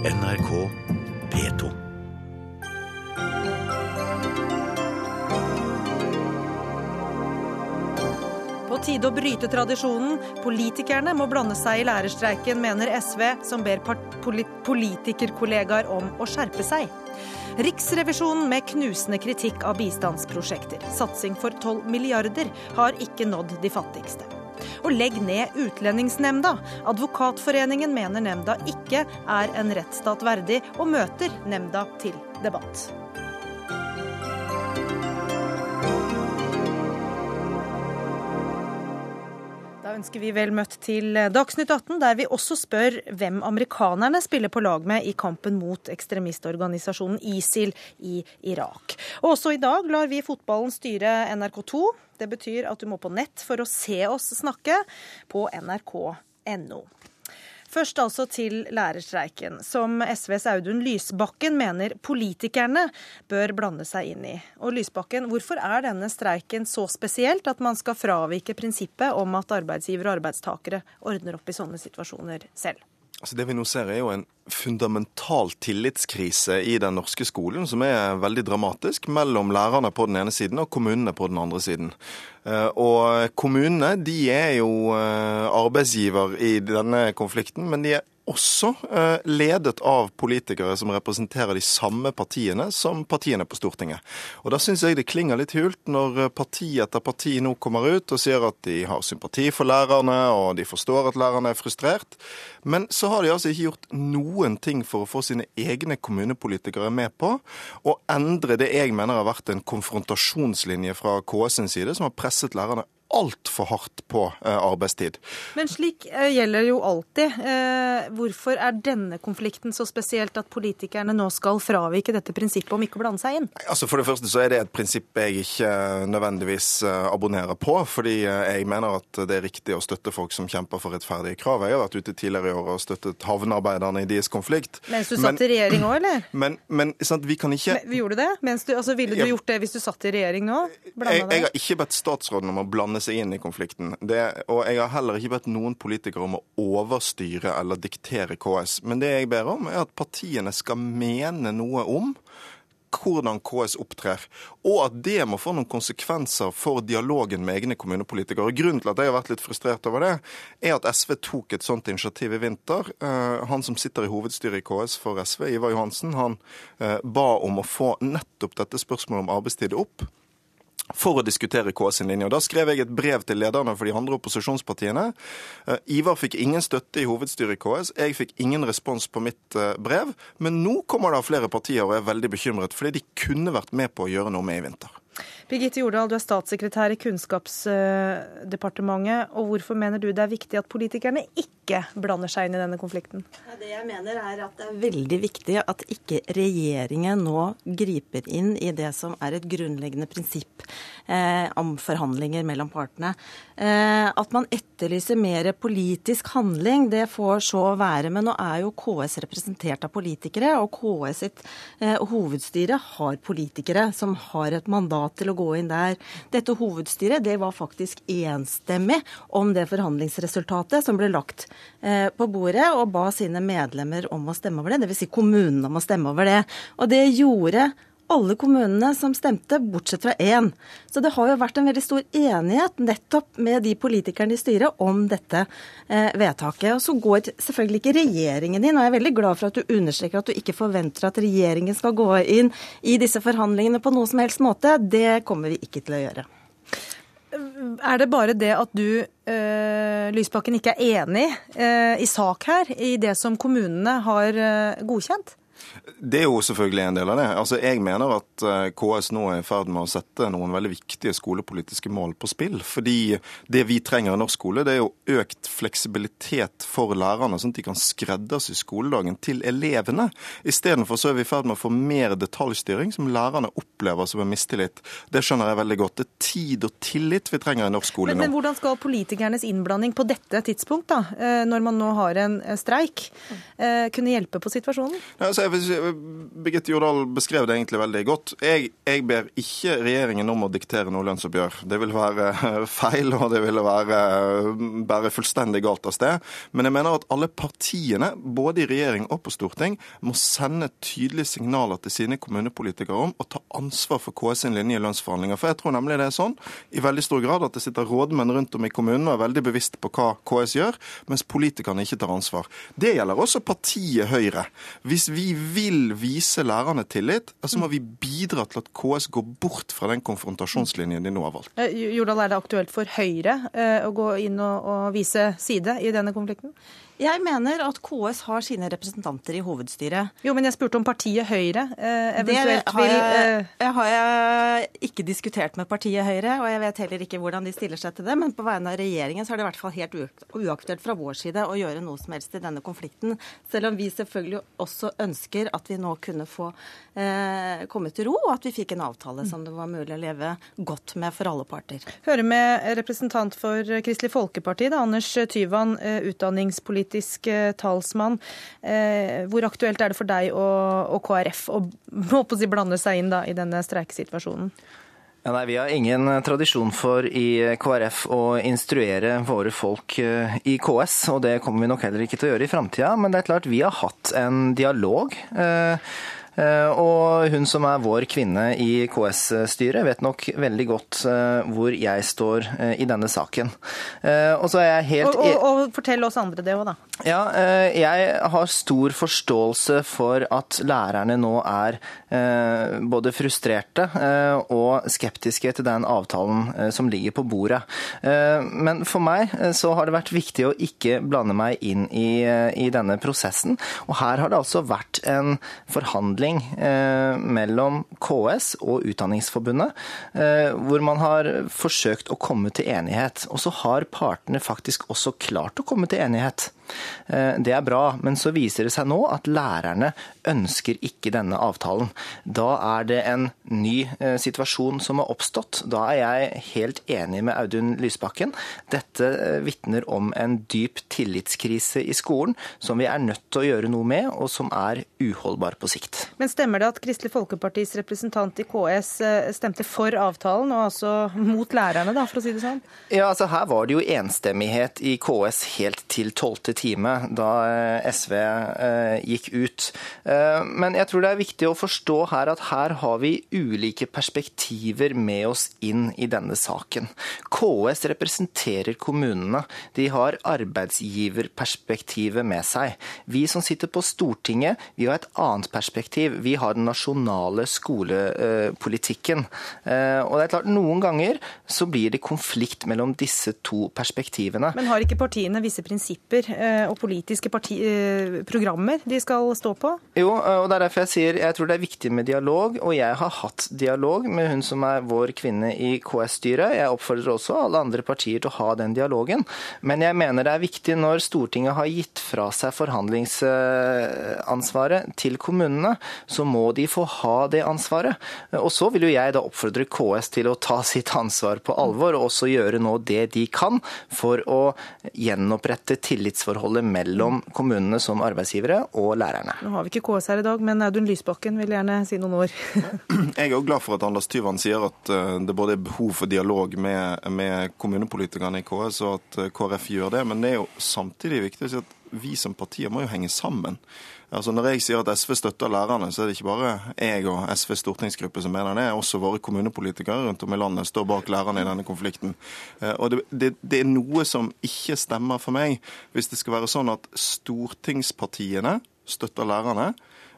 NRK P2. På tide å bryte tradisjonen. Politikerne må blande seg i lærerstreiken, mener SV, som ber politikerkollegaer om å skjerpe seg. Riksrevisjonen med knusende kritikk av bistandsprosjekter. Satsing for 12 milliarder har ikke nådd de fattigste. Og legg ned Utlendingsnemnda. Advokatforeningen mener nemnda ikke er en rettsstat verdig, og møter nemnda til debatt. Ønsker vi vel møtt til Dagsnytt 18, der vi også spør hvem amerikanerne spiller på lag med i kampen mot ekstremistorganisasjonen ISIL i Irak. Og også i dag lar vi fotballen styre NRK2. Det betyr at du må på nett for å se oss snakke på nrk.no. Først altså til lærerstreiken, som SVs Audun Lysbakken mener politikerne bør blande seg inn i. Og Lysbakken, hvorfor er denne streiken så spesielt at man skal fravike prinsippet om at arbeidsgiver og arbeidstakere ordner opp i sånne situasjoner selv? Altså det vi nå ser er jo en fundamental tillitskrise i den norske skolen, som er veldig dramatisk, mellom lærerne på den ene siden og kommunene på den andre siden. Og kommunene de er jo arbeidsgiver i denne konflikten, men de er også ledet av politikere som representerer de samme partiene som partiene på Stortinget. Og Da syns jeg det klinger litt hult når parti etter parti nå kommer ut og sier at de har sympati for lærerne, og de forstår at lærerne er frustrert. Men så har de altså ikke gjort noen ting for å få sine egne kommunepolitikere med på å endre det jeg mener har vært en konfrontasjonslinje fra KS sin side, som har presset lærerne altfor hardt på arbeidstid. Men slik gjelder jo alltid. Hvorfor er denne konflikten så spesielt at politikerne nå skal fravike dette prinsippet om ikke å blande seg inn? Altså For det første så er det et prinsipp jeg ikke nødvendigvis abonnerer på. Fordi jeg mener at det er riktig å støtte folk som kjemper for rettferdige krav. Jeg har vært ute tidligere i år og støttet havnearbeiderne i deres konflikt. Mens du satt men, i regjering òg, eller? Men, men sant, vi kan ikke men, Gjorde du det? Mens du, altså, ville du gjort det hvis du satt i regjering nå? Jeg, jeg har ikke bedt statsråden om å blande seg inn i konflikten. Det, og jeg har heller ikke bedt noen politikere om å overstyre eller diktere KS. Men det jeg ber om, er at partiene skal mene noe om hvordan KS opptrer, og at det må få noen konsekvenser for dialogen med egne kommunepolitikere. Og Grunnen til at jeg har vært litt frustrert over det, er at SV tok et sånt initiativ i vinter. Han som sitter i hovedstyret i KS for SV, Ivar Johansen, han ba om å få nettopp dette spørsmålet om arbeidstid opp for å diskutere KS sin linje. Og Da skrev jeg et brev til lederne for de andre opposisjonspartiene. Ivar fikk ingen støtte i hovedstyret i KS. Jeg fikk ingen respons på mitt brev. Men nå kommer det flere partier og er veldig bekymret, fordi de kunne vært med på å gjøre noe med i vinter. Birgitte Jordal, du er statssekretær i Kunnskapsdepartementet. og Hvorfor mener du det er viktig at politikerne ikke blander seg inn i denne konflikten? Det jeg mener er at det er veldig viktig at ikke regjeringen nå griper inn i det som er et grunnleggende prinsipp eh, om forhandlinger mellom partene. Eh, at man etterlyser mer politisk handling, det får så være. Men nå er jo KS representert av politikere, og KS sitt eh, hovedstyre har politikere som har et mandat til å gå inn der. Dette hovedstyret det var faktisk enstemmig om det forhandlingsresultatet som ble lagt eh, på bordet, og ba sine medlemmer om å stemme over det. Dvs. Si kommunene om å stemme over det. Og det gjorde alle kommunene som stemte, bortsett fra én. Så det har jo vært en veldig stor enighet nettopp med de politikerne i styret om dette eh, vedtaket. Og så går selvfølgelig ikke regjeringen inn, og jeg er veldig glad for at du understreker at du ikke forventer at regjeringen skal gå inn i disse forhandlingene på noe som helst måte. Det kommer vi ikke til å gjøre. Er det bare det at du, eh, Lysbakken, ikke er enig eh, i sak her, i det som kommunene har eh, godkjent? Det er jo selvfølgelig en del av det. Altså, Jeg mener at KS nå er i ferd med å sette noen veldig viktige skolepolitiske mål på spill. Fordi det vi trenger i norsk skole, det er jo økt fleksibilitet for lærerne, sånn at de kan skreddersy skoledagen til elevene. Istedenfor så er vi i ferd med å få mer detaljstyring, som lærerne opplever som en mistillit. Det skjønner jeg veldig godt. Det er tid og tillit vi trenger i norsk skole men, nå. Men hvordan skal politikernes innblanding på dette tidspunkt, da, når man nå har en streik, kunne hjelpe på situasjonen? Ja, altså, jeg Birgitte Jordal beskrev det egentlig veldig godt. Jeg, jeg, ber ikke regjeringen om å diktere noe lønnsoppgjør. Det vil være feil, og det ville være bare fullstendig galt av sted. Men jeg mener at alle partiene, både i regjering og på storting, må sende tydelige signaler til sine kommunepolitikere om å ta ansvar for KS sin linje i lønnsforhandlinger. For jeg tror nemlig det er sånn i veldig stor grad at det sitter rådmenn rundt om i kommunene og er veldig bevisst på hva KS gjør, mens politikerne ikke tar ansvar. Det gjelder også partiet Høyre. Hvis vi vil vise lærerne tillit, så må vi bidra til at KS går bort fra den konfrontasjonslinjen de nå har valgt. Eh, Jordal, er det aktuelt for Høyre eh, å gå inn og, og vise side i denne konflikten? Jeg mener at KS har sine representanter i hovedstyret. Jo, men jeg spurte om partiet Høyre eh, eventuelt det har jeg, vil eh... har jeg ikke diskutert med partiet Høyre, og jeg vet heller ikke hvordan de stiller seg til det. Men på vegne av regjeringen så er det i hvert fall helt uaktuelt fra vår side å gjøre noe som helst i denne konflikten. Selv om vi selvfølgelig også ønsker at vi nå kunne få eh, komme til ro, og at vi fikk en avtale som det var mulig å leve godt med for alle parter. Hører med representant for Kristelig Folkeparti, da, Anders Tyvand, eh, utdanningspolitiker politisk eh, talsmann. Eh, hvor aktuelt er det for deg og, og KrF å, å blande seg inn da, i denne streikesituasjonen? Ja, nei, Vi har ingen tradisjon for i KrF å instruere våre folk eh, i KS, og det kommer vi nok heller ikke til å gjøre i framtida. Men det er klart vi har hatt en dialog. Eh, Eh, og hun som er vår kvinne i KS-styret, vet nok veldig godt eh, hvor jeg står eh, i denne saken. Og så er jeg helt Og, og, og fortell oss andre det òg, da. Ja, jeg har stor forståelse for at lærerne nå er både frustrerte og skeptiske til den avtalen som ligger på bordet. Men for meg så har det vært viktig å ikke blande meg inn i, i denne prosessen. Og her har det altså vært en forhandling forhandling eh, mellom KS og Utdanningsforbundet, eh, hvor man har forsøkt å komme til enighet. Og så har partene faktisk også klart å komme til enighet. Eh, det er bra, men så viser det seg nå at lærerne ønsker ikke denne avtalen. Da er det en ny eh, situasjon som har oppstått. Da er jeg helt enig med Audun Lysbakken. Dette eh, vitner om en dyp tillitskrise i skolen som vi er nødt til å gjøre noe med, og som er uholdbar på sikt. Men stemmer det at Kristelig Folkepartis representant i KS stemte for avtalen, og altså mot lærerne, da, for å si det sånn? Ja, altså Her var det jo enstemmighet i KS helt til 12 time da eh, SV eh, gikk ut. Eh, men jeg tror det er viktig å forstå her at her har vi ulike perspektiver med oss inn i denne saken. KS representerer kommunene. De har arbeidsgiverperspektivet med seg. Vi som sitter på Stortinget, vi har et annet perspektiv. Vi har den nasjonale skolepolitikken. Og det er klart, Noen ganger så blir det konflikt mellom disse to perspektivene. Men har ikke partiene visse prinsipper og politiske parti, eh, programmer de skal stå på? Jo, og det er derfor jeg sier jeg tror det er viktig med dialog. Og jeg har hatt dialog med hun som er vår kvinne i KS-styret. Jeg oppfordrer også alle andre partier til å ha den dialogen. Men jeg mener det er viktig når Stortinget har gitt fra seg forhandlingsansvaret til kommunene, så må de få ha det ansvaret. Og så vil jo jeg da oppfordre KS til å ta sitt ansvar på alvor, og også gjøre nå det de kan for å gjenopprette tillitsforhold forholdet mellom kommunene som arbeidsgivere og lærerne. Nå har vi ikke KS her i dag, men Audun Lysbakken vil gjerne si noen ord. Jeg er jo glad for at Anders Tyvand sier at eh, det både er behov for dialog med, med kommunepolitikerne i KS, og at eh, KrF gjør det. Men det er jo samtidig viktig å si at vi som partier må jo henge sammen. Altså Når jeg sier at SV støtter lærerne, så er det ikke bare jeg og SVs stortingsgruppe som mener det. Også våre kommunepolitikere rundt om i landet står bak lærerne i denne konflikten. Eh, og det, det, det er noe som ikke stemmer for meg, hvis det skal være sånn at stortingspartiene støtter lærerne,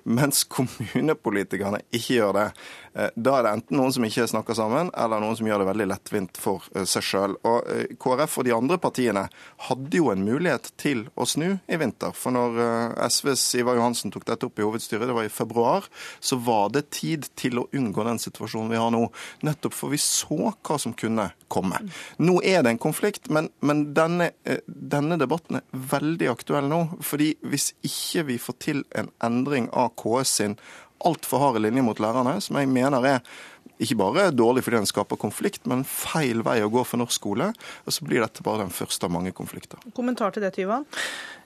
mens kommunepolitikerne ikke gjør det. Eh, da er det enten noen som ikke snakker sammen, eller noen som gjør det veldig lettvint for eh, seg sjøl. Eh, KrF og de andre partiene hadde jo en mulighet til å snu i vinter. For når SVs Ivar Johansen tok dette opp i hovedstyret, det var i februar, så var det tid til å unngå den situasjonen vi har nå. Nettopp for vi så hva som kunne komme. Nå er det en konflikt, men, men denne, denne debatten er veldig aktuell nå. fordi hvis ikke vi får til en endring av KS sin altfor harde linje mot lærerne, som jeg mener er ikke bare dårlig fordi den skaper konflikt, men feil vei å gå for norsk skole. Og så blir dette bare den første av mange konflikter. Kommentar til det, Tyvan?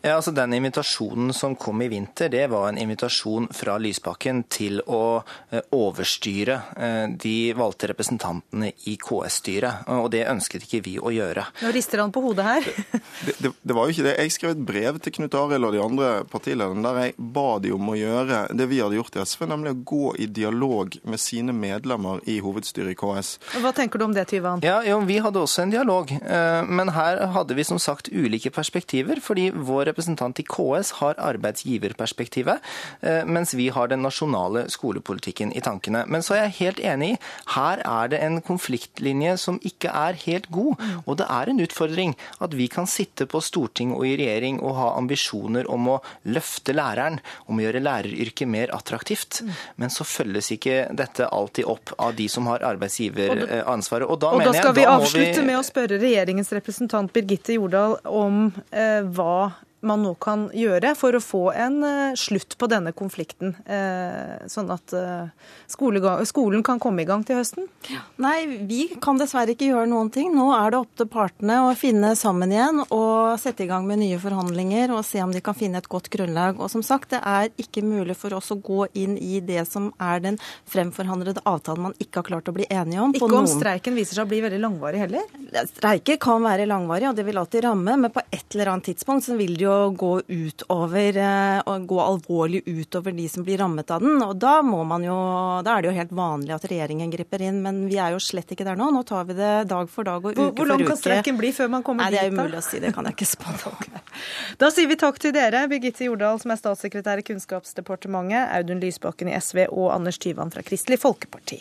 Ja, altså Den invitasjonen som kom i vinter, det var en invitasjon fra Lysbakken til å eh, overstyre eh, de valgte representantene i KS-styret. Og det ønsket ikke vi å gjøre. Nå rister han på hodet her. det, det, det, var jo ikke det. Jeg skrev et brev til Knut Arild og de andre partilederne der jeg ba de om å gjøre det vi hadde gjort i SV, nemlig å gå i dialog med sine medlemmer i hovedstyret i KS. Hva tenker du om det, Tyvan? Ja, jo, Vi hadde også en dialog, eh, men her hadde vi som sagt ulike perspektiver. fordi vår representant i KS har arbeidsgiverperspektivet, eh, mens vi har den nasjonale skolepolitikken i tankene. Men så er jeg helt enig i her er det en konfliktlinje som ikke er helt god. Og det er en utfordring at vi kan sitte på storting og i regjering og ha ambisjoner om å løfte læreren, om å gjøre læreryrket mer attraktivt. Men så følges ikke dette alltid opp av de som har arbeidsgiveransvaret. Og da, og da skal vi avslutte vi... med å spørre regjeringens representant Birgitte Jordal om eh, hva man nå kan gjøre for å få en uh, slutt på denne konflikten, uh, sånn at uh, skolen kan komme i gang til høsten? Nei, vi kan dessverre ikke gjøre noen ting. Nå er det opp til partene å finne sammen igjen og sette i gang med nye forhandlinger og se om de kan finne et godt grunnlag. Og som sagt, det er ikke mulig for oss å gå inn i det som er den fremforhandlede avtalen man ikke har klart å bli enige om. Ikke om noen... streiken viser seg å bli veldig langvarig heller? Streiker kan være langvarig, og det vil alltid ramme, men på et eller annet tidspunkt så vil det jo gå utover, eh, gå alvorlig utover de som blir rammet av den. Og da, må man jo, da er det jo helt vanlig at regjeringen griper inn, men vi er jo slett ikke der nå. Nå tar vi det dag for dag og uke for uke. Hvor lang kan streiken bli før man kommer dit? Nei, Det er umulig å si, det kan jeg ikke spå. Da sier vi takk til dere, Birgitte Jordal som er statssekretær i Kunnskapsdepartementet, Audun Lysbakken i SV og Anders Tyvand fra Kristelig Folkeparti.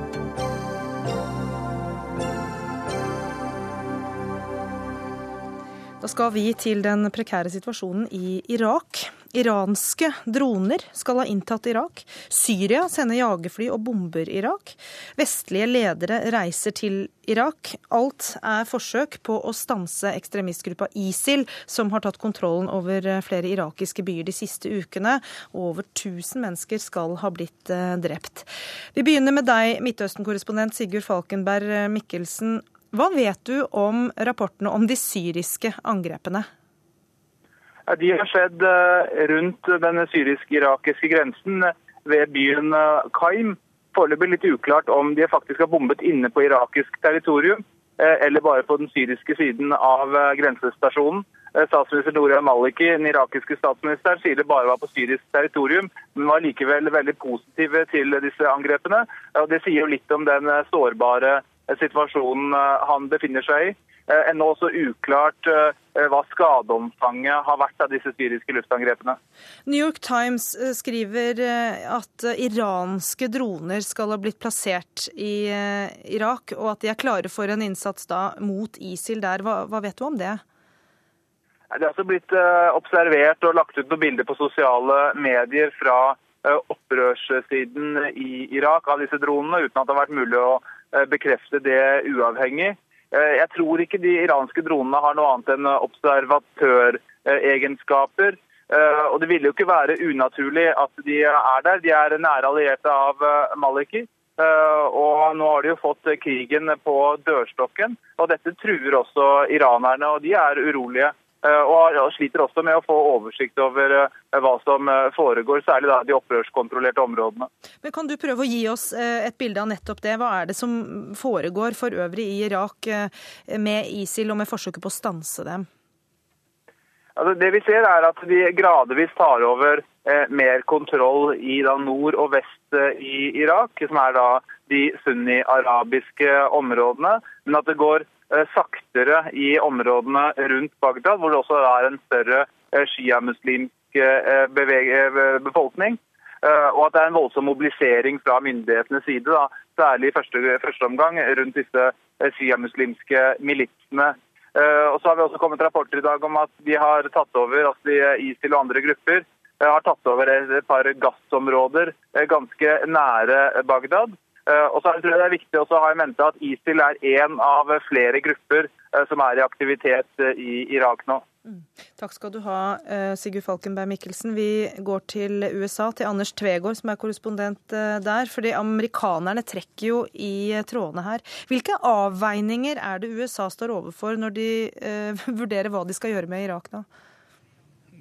Da skal vi til den prekære situasjonen i Irak. Iranske droner skal ha inntatt Irak. Syria sender jagerfly og bomber Irak. Vestlige ledere reiser til Irak. Alt er forsøk på å stanse ekstremistgruppa ISIL, som har tatt kontrollen over flere irakiske byer de siste ukene. Over 1000 mennesker skal ha blitt eh, drept. Vi begynner med deg, Midtøsten-korrespondent Sigurd Falkenberg Mikkelsen. Hva vet du om rapportene om de syriske angrepene? De har skjedd eh, rundt den syrisk-irakiske grensen ved byen eh, Kaim. Foreløpig litt uklart om de faktisk har bombet inne på irakisk territorium, eh, eller bare på den syriske siden av grensestasjonen. Statsminister Noria Maliki, den irakiske statsministeren, sier det bare var på syrisk territorium, men var likevel veldig positive til disse angrepene. Det sier jo litt om den sårbare situasjonen eh, han befinner seg i. Eh, ennå også uklart eh, hva skadeomfanget har vært av disse syriske luftangrepene. New York Times skriver at iranske droner skal ha blitt plassert i Irak, og at de er klare for en innsats da mot ISIL der. Hva, hva vet du om det? Det er også blitt observert og lagt ut noen bilder på sosiale medier fra opprørssiden i Irak av disse dronene, uten at det har vært mulig å Eh, bekrefte det uavhengig. Eh, jeg tror ikke de iranske dronene har noe annet enn observatøregenskaper. Eh, og det ville jo ikke være unaturlig at de er der. De er nære allierte av Maliki. Og nå har de jo fått krigen på dørstokken. Og dette truer også iranerne, og de er urolige. Eh, og sliter også med å få oversikt over eh, hva som eh, foregår, særlig da de opprørskontrollerte områdene. Men Kan du prøve å gi oss et bilde av nettopp det? Hva er det som foregår for øvrig i Irak med ISIL og med forsøket på å stanse dem? Altså, det vi ser er at de gradvis tar over mer kontroll i nord og vest i Irak, som er da de sunni-arabiske områdene. Men at det går saktere i områdene rundt Bagdad, hvor det også er en større eh, sjiamuslimsk eh, befolkning. Og at det er en voldsom mobilisering fra myndighetenes side, da, særlig i første, første omgang rundt disse sjiamuslimske militsene. Og så har vi også kommet rapporter i dag om at de har tatt over, altså ISIL og andre grupper har tatt over et par gassområder ganske nære Bagdad. Eh, og så tror jeg Det er viktig å ha i mente at ISIL er én av flere grupper eh, som er i aktivitet eh, i Irak nå. Takk skal du ha, Sigurd Falkenberg Mikkelsen. Vi går til USA, til Anders Tvegård, som er korrespondent der. fordi amerikanerne trekker jo i trådene her. Hvilke avveininger er det USA står overfor når de vurderer hva de skal gjøre med Irak nå?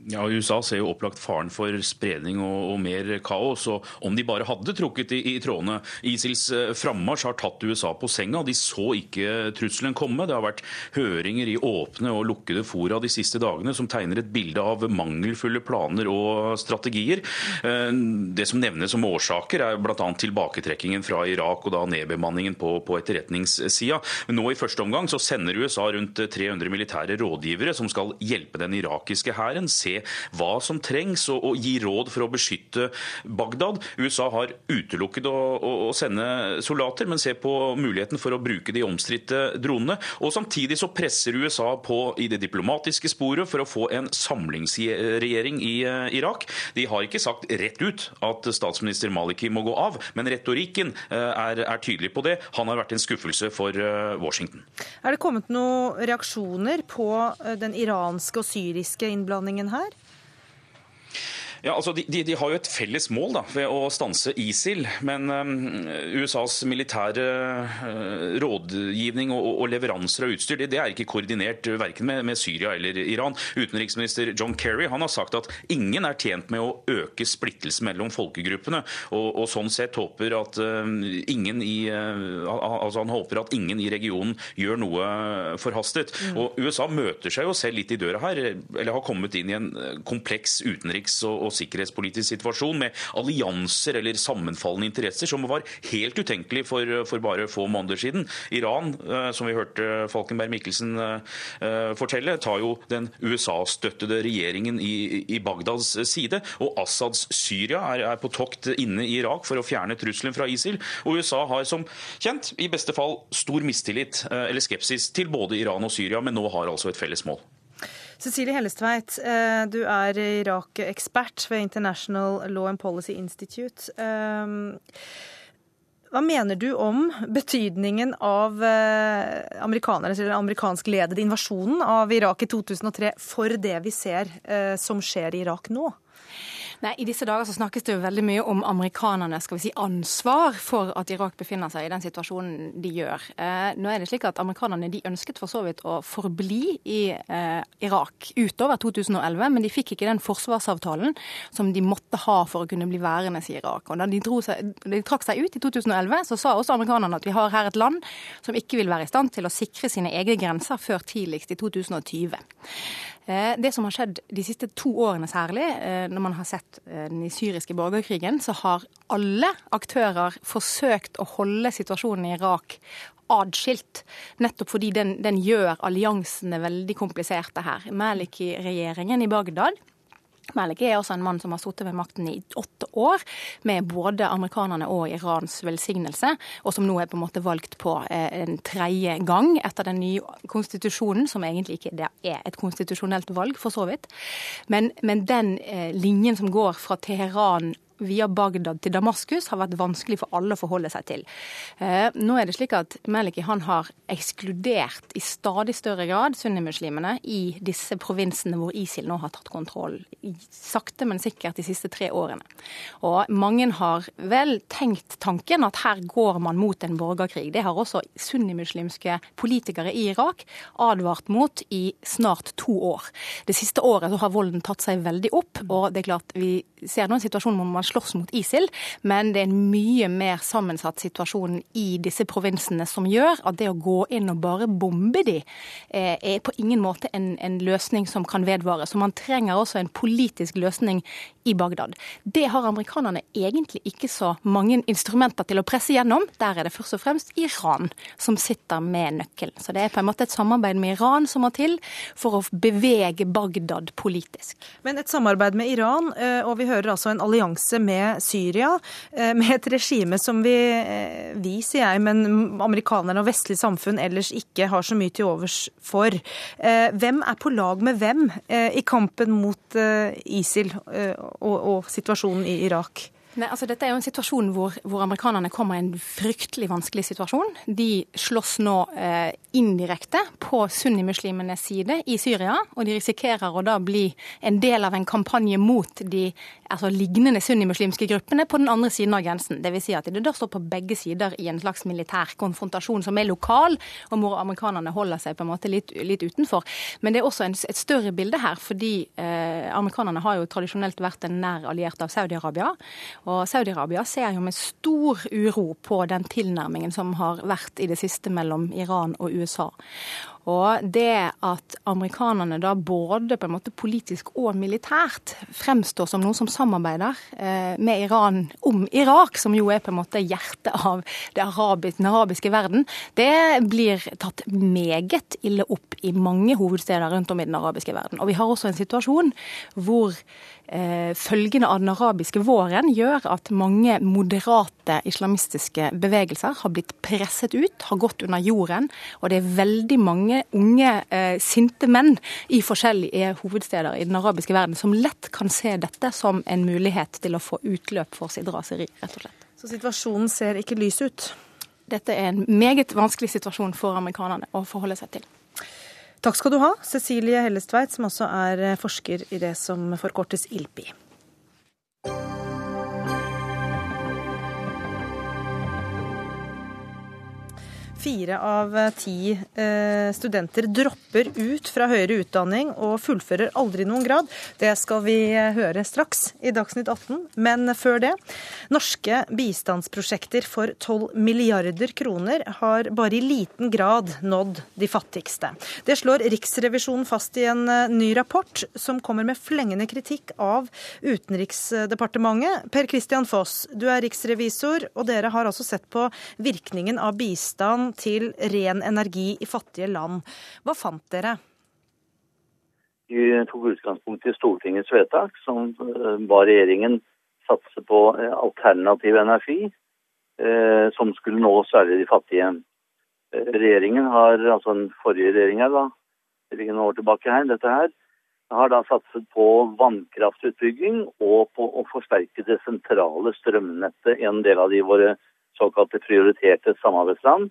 Ja, USA ser jo opplagt faren for spredning og, og, mer kaos. og Om de bare hadde trukket i, i trådene ISILs eh, frammarsj har tatt USA på senga. De så ikke trusselen komme. Det har vært høringer i åpne og lukkede fora de siste dagene som tegner et bilde av mangelfulle planer og strategier. Eh, det som nevnes som årsaker, er bl.a. tilbaketrekkingen fra Irak og da nedbemanningen på, på etterretningssida. Nå i første omgang så sender USA rundt 300 militære rådgivere som skal hjelpe den irakiske hæren se hva som trengs og, og gi råd for å beskytte Bagdad. USA har utelukket å, å, å sende soldater, men ser på muligheten for å bruke de omstridte dronene. Og Samtidig så presser USA på i det diplomatiske sporet for å få en samlingsregjering i uh, Irak. De har ikke sagt rett ut at statsminister Maliki må gå av, men retorikken uh, er, er, tydelig på det. Han har vært en skuffelse for uh, Washington. Er det kommet noen reaksjoner på den iranske og syriske innblandingen her? Ja, altså de, de, de, har jo et felles mål da, ved å stanse ISIL. Men um, USAs militære uh, rådgivning og, og, leveranser av utstyr det, det er ikke koordinert uh, verken med, med, Syria eller Iran. Utenriksminister John Kerry han har sagt at ingen er tjent med å øke splittelsen mellom folkegruppene. Og, og sånn sett håper at uh, ingen i altså han håper at ingen i regionen gjør noe forhastet. Mm. Og USA møter seg jo selv litt i døra her, eller har kommet inn i en kompleks utenriks- og og sikkerhetspolitisk situasjon med allianser eller sammenfallende interesser som var helt utenkelig for, for bare få måneder siden. Iran, eh, som vi hørte Falkenberg Mikkelsen eh, fortelle, tar jo den USA-støttede regjeringen i, i, Bagdads side. Og Assads Syria er, er på tokt inne i Irak for å fjerne trusselen fra ISIL. Og USA har som kjent i beste fall stor mistillit eh, eller skepsis til både Iran og Syria, men nå har altså et felles mål. Cecilie Hellestveit, eh, du er Irak-ekspert ved International Law and Policy Institute. Eh, hva mener du om betydningen av eh, amerikanernes eller amerikanskledede invasjonen av Irak i 2003 for det vi ser som skjer i Irak nå? Nei, I disse dager så snakkes det jo veldig mye om amerikanerne skal vi si, ansvar for at Irak befinner seg i den situasjonen de gjør. Eh, nå er det slik at Amerikanerne de ønsket for så vidt å forbli i eh, Irak utover 2011, men de fikk ikke den forsvarsavtalen som de måtte ha for å kunne bli værende i Irak. Og Da de, seg, de trakk seg ut i 2011, så sa også amerikanerne at vi har her et land som ikke vil være i stand til å sikre sine egne grenser før tidligst i 2020. Eh, det som har skjedd de siste to årene særlig, eh, når man har sett eh, den syriske borgerkrigen, så har alle aktører forsøkt å holde situasjonen i Irak adskilt. Nettopp fordi den, den gjør alliansene veldig kompliserte her. Maliki-regjeringen i Bagdad Maliki er også en mann som har sittet ved makten i åtte år, med både amerikanerne og Irans velsignelse, og som nå er på en måte valgt på eh, en tredje gang etter den nye konstitusjonen, som egentlig ikke er et konstitusjonelt valg, for så vidt. Men, men den eh, linjen som går fra Teheran via Bagdad til Damaskus har vært vanskelig for alle å forholde seg til. Eh, nå er det slik at Meliki han har ekskludert i stadig større grad sunnimuslimene i disse provinsene hvor ISIL nå har tatt kontroll, sakte, men sikkert de siste tre årene. Og mange har vel tenkt tanken at her går man mot en borgerkrig. Det har også sunnimuslimske politikere i Irak advart mot i snart to år. Det siste året har volden tatt seg veldig opp, og det er klart vi ser nå en situasjon hvor man slåss mot ISIL, men det er en mye mer sammensatt situasjon i disse provinsene som gjør at det å gå inn og bare bombe de eh, er på ingen måte en, en løsning som kan vedvare. Så man trenger også en politisk løsning i Bagdad. Det har amerikanerne egentlig ikke så mange instrumenter til å presse gjennom. Der er det først og fremst Iran som sitter med nøkkelen. Så det er på en måte et samarbeid med Iran som må til for å bevege Bagdad politisk. Men et samarbeid med Iran, eh, og vi hører altså en allianse med Syria, eh, med et regime som vi, eh, vi sier jeg, men amerikanerne og vestlig samfunn ellers ikke har så mye til overs for. Hvem er på lag med hvem i kampen mot ISIL? og, og situasjonen i Irak? Nei, altså Dette er jo en situasjon hvor, hvor, amerikanerne kommer i en fryktelig vanskelig situasjon. De slåss nå eh, indirekte på sunnimuslimenes side i Syria, og de risikerer å da bli en del av en kampanje mot de altså, lignende sunnimuslimske gruppene på den andre siden av grensen. Dvs. Si at de da står på begge sider i en slags militær konfrontasjon som er lokal, og hvor amerikanerne holder seg på en måte litt, litt utenfor. Men det er også en, et større bilde her, fordi eh, amerikanerne har jo tradisjonelt vært en nær alliert av Saudi-Arabia. Og Saudi-Arabia ser jo med stor uro på den tilnærmingen som har vært i det siste mellom Iran og USA. Og det at amerikanerne da både på en måte politisk og militært fremstår som noen som samarbeider eh, med Iran om Irak, som jo er på en måte hjertet av arabiske, den arabiske verden, det blir tatt meget ille opp i mange hovedsteder rundt om i den arabiske verden. Og vi har også en situasjon hvor følgene av den arabiske våren gjør at mange moderate islamistiske bevegelser har blitt presset ut, har gått under jorden, og det er veldig mange mange unge eh, sinte menn i forskjellige hovedsteder i den arabiske verden som lett kan se dette som en mulighet til å få utløp for sitt raseri, rett og slett. Så situasjonen ser ikke lys ut? Dette er en meget vanskelig situasjon for amerikanerne å forholde seg til. Takk skal du ha, Cecilie Hellestveit, som også er forsker i det som forkortes ILPI. Fire av ti eh, studenter dropper ut fra høyere utdanning og fullfører aldri noen grad. Det skal vi eh, høre straks i Dagsnytt 18. Men før det. Norske bistandsprosjekter for 12 milliarder kroner har bare i liten grad nådd de fattigste. Det slår Riksrevisjonen fast i en eh, ny rapport som kommer med flengende kritikk av Utenriksdepartementet. Per Christian Foss, du er riksrevisor, og dere har altså sett på virkningen av bistand til ren energi i fattige land. Hva fant dere? Vi tok utgangspunkt i Stortingets vedtak, som eh, ba regjeringen satse på eh, alternativ energi, eh, som skulle nå særlig de fattige. Regjeringen har, altså den forrige regjeringen da, noen år tilbake her, dette her, har da satset på vannkraftutbygging og på å forsterke det sentrale strømnettet i en del av de våre såkalte prioriterte samarbeidsland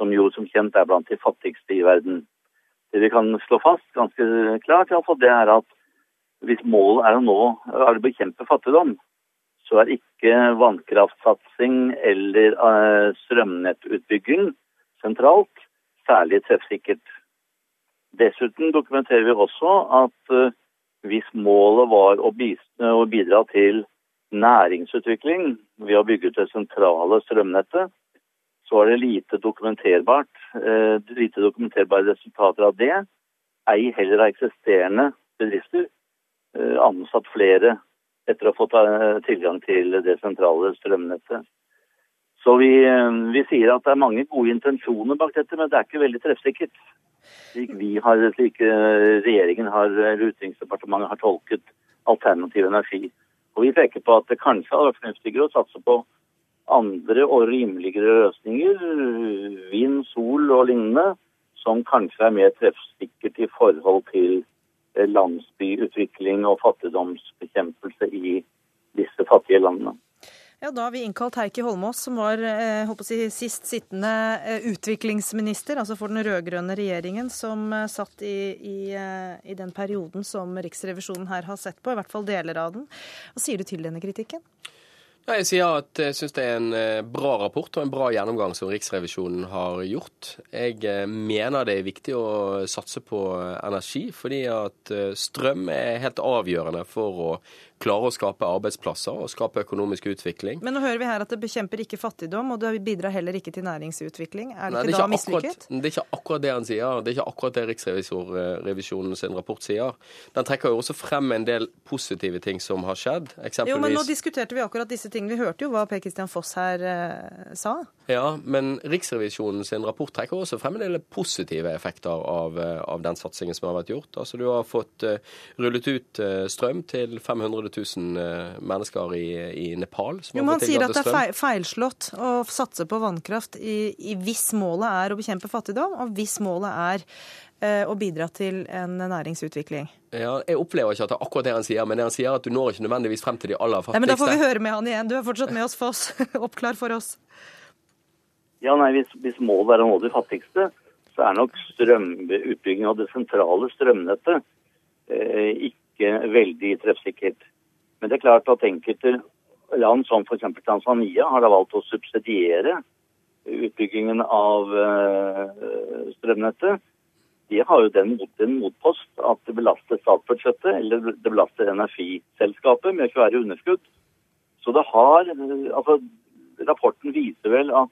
som jo som kjent er blant de fattigste i verden. Det vi kan slå fast ganske klart, det er at hvis målet er å nå er å bekjempe fattigdom, så er ikke vannkraftsatsing eller uh, strømnettutbygging sentralt særlig treffsikkert. Dessuten dokumenterer vi også at uh, hvis målet var å bidra til næringsutvikling ved å bygge ut det sentrale strømnettet, så var det lite dokumenterbart, eh, lite dokumenterbare resultater av det. Ei heller av eksisterende bedrifter eh, ansatt flere etter å ha fått eh, tilgang til det sentrale strømnettet. Så vi, vi, sier at det er mange gode intensjoner bak dette, men det er ikke veldig treffsikkert. Slik vi har, slik regjeringen har, eller Utenriksdepartementet har tolket alternativ energi. Og vi peker på at det kanskje hadde vært fornuftigere å satse på andre og rimeligere løsninger, vind, sol og lignende, som kanskje er mer treffsikkert i forhold til eh, landsbyutvikling og fattigdomsbekjempelse i disse fattige landene. Ja, Da har vi innkalt Heikki Holmås, som var eh, si, sist sittende eh, utviklingsminister, altså for den rød-grønne regjeringen, som satt i, i, i, den perioden som Riksrevisjonen her har sett på, i hvert fall deler av den. Hva sier du til denne kritikken? Jeg sier at jeg syns det er en eh, bra rapport og en bra gjennomgang som Riksrevisjonen har gjort. Jeg eh, mener det er viktig å satse på energi, fordi at eh, strøm er helt avgjørende for å klare å skape arbeidsplasser og skape økonomisk utvikling. Men nå hører vi her at det bekjemper ikke fattigdom, og det bidrar heller ikke til næringsutvikling. Er det Nei, ikke det da mislykket? Det er ikke akkurat det han sier. Det er ikke akkurat det Riksrevisjonen sin rapport sier. Den trekker jo også frem en del positive ting som har skjedd. Eksempelvis Jo, men nå diskuterte vi akkurat disse tingene. Vi hørte jo hva Per Kristian Foss her eh, sa. Ja, men Riksrevisjonen sin rapport trekker også frem en del positive effekter av, eh, av den satsingen som har vært gjort. Altså Du har fått uh, rullet ut uh, strøm til 500 000 uh, mennesker i, i Nepal. jo, Man sier at det er feilslått å satse på vannkraft i, i hvis målet er å bekjempe fattigdom, og hvis målet er å bidra til en næringsutvikling. Ja, jeg opplever ikke at det er akkurat det han sier, men det han sier at du når ikke nødvendigvis frem til de aller fattigste. Nei, men Da får vi høre med han igjen. Du er fortsatt med oss, Foss. Oppklar for oss. Ja, nei, hvis, hvis målet er å nå de fattigste, så er nok strømutbygging av det sentrale strømnettet eh, ikke veldig treffsikkert. Men det er klart at enkelte land, som f.eks. Tanzania, har da valgt å subsidiere utbyggingen av eh, strømnettet. De har jo den, den motpost at det belaster statsbudsjettet eller det belaster energiselskapet med å være underskudd. Så det har Altså, rapporten viser vel at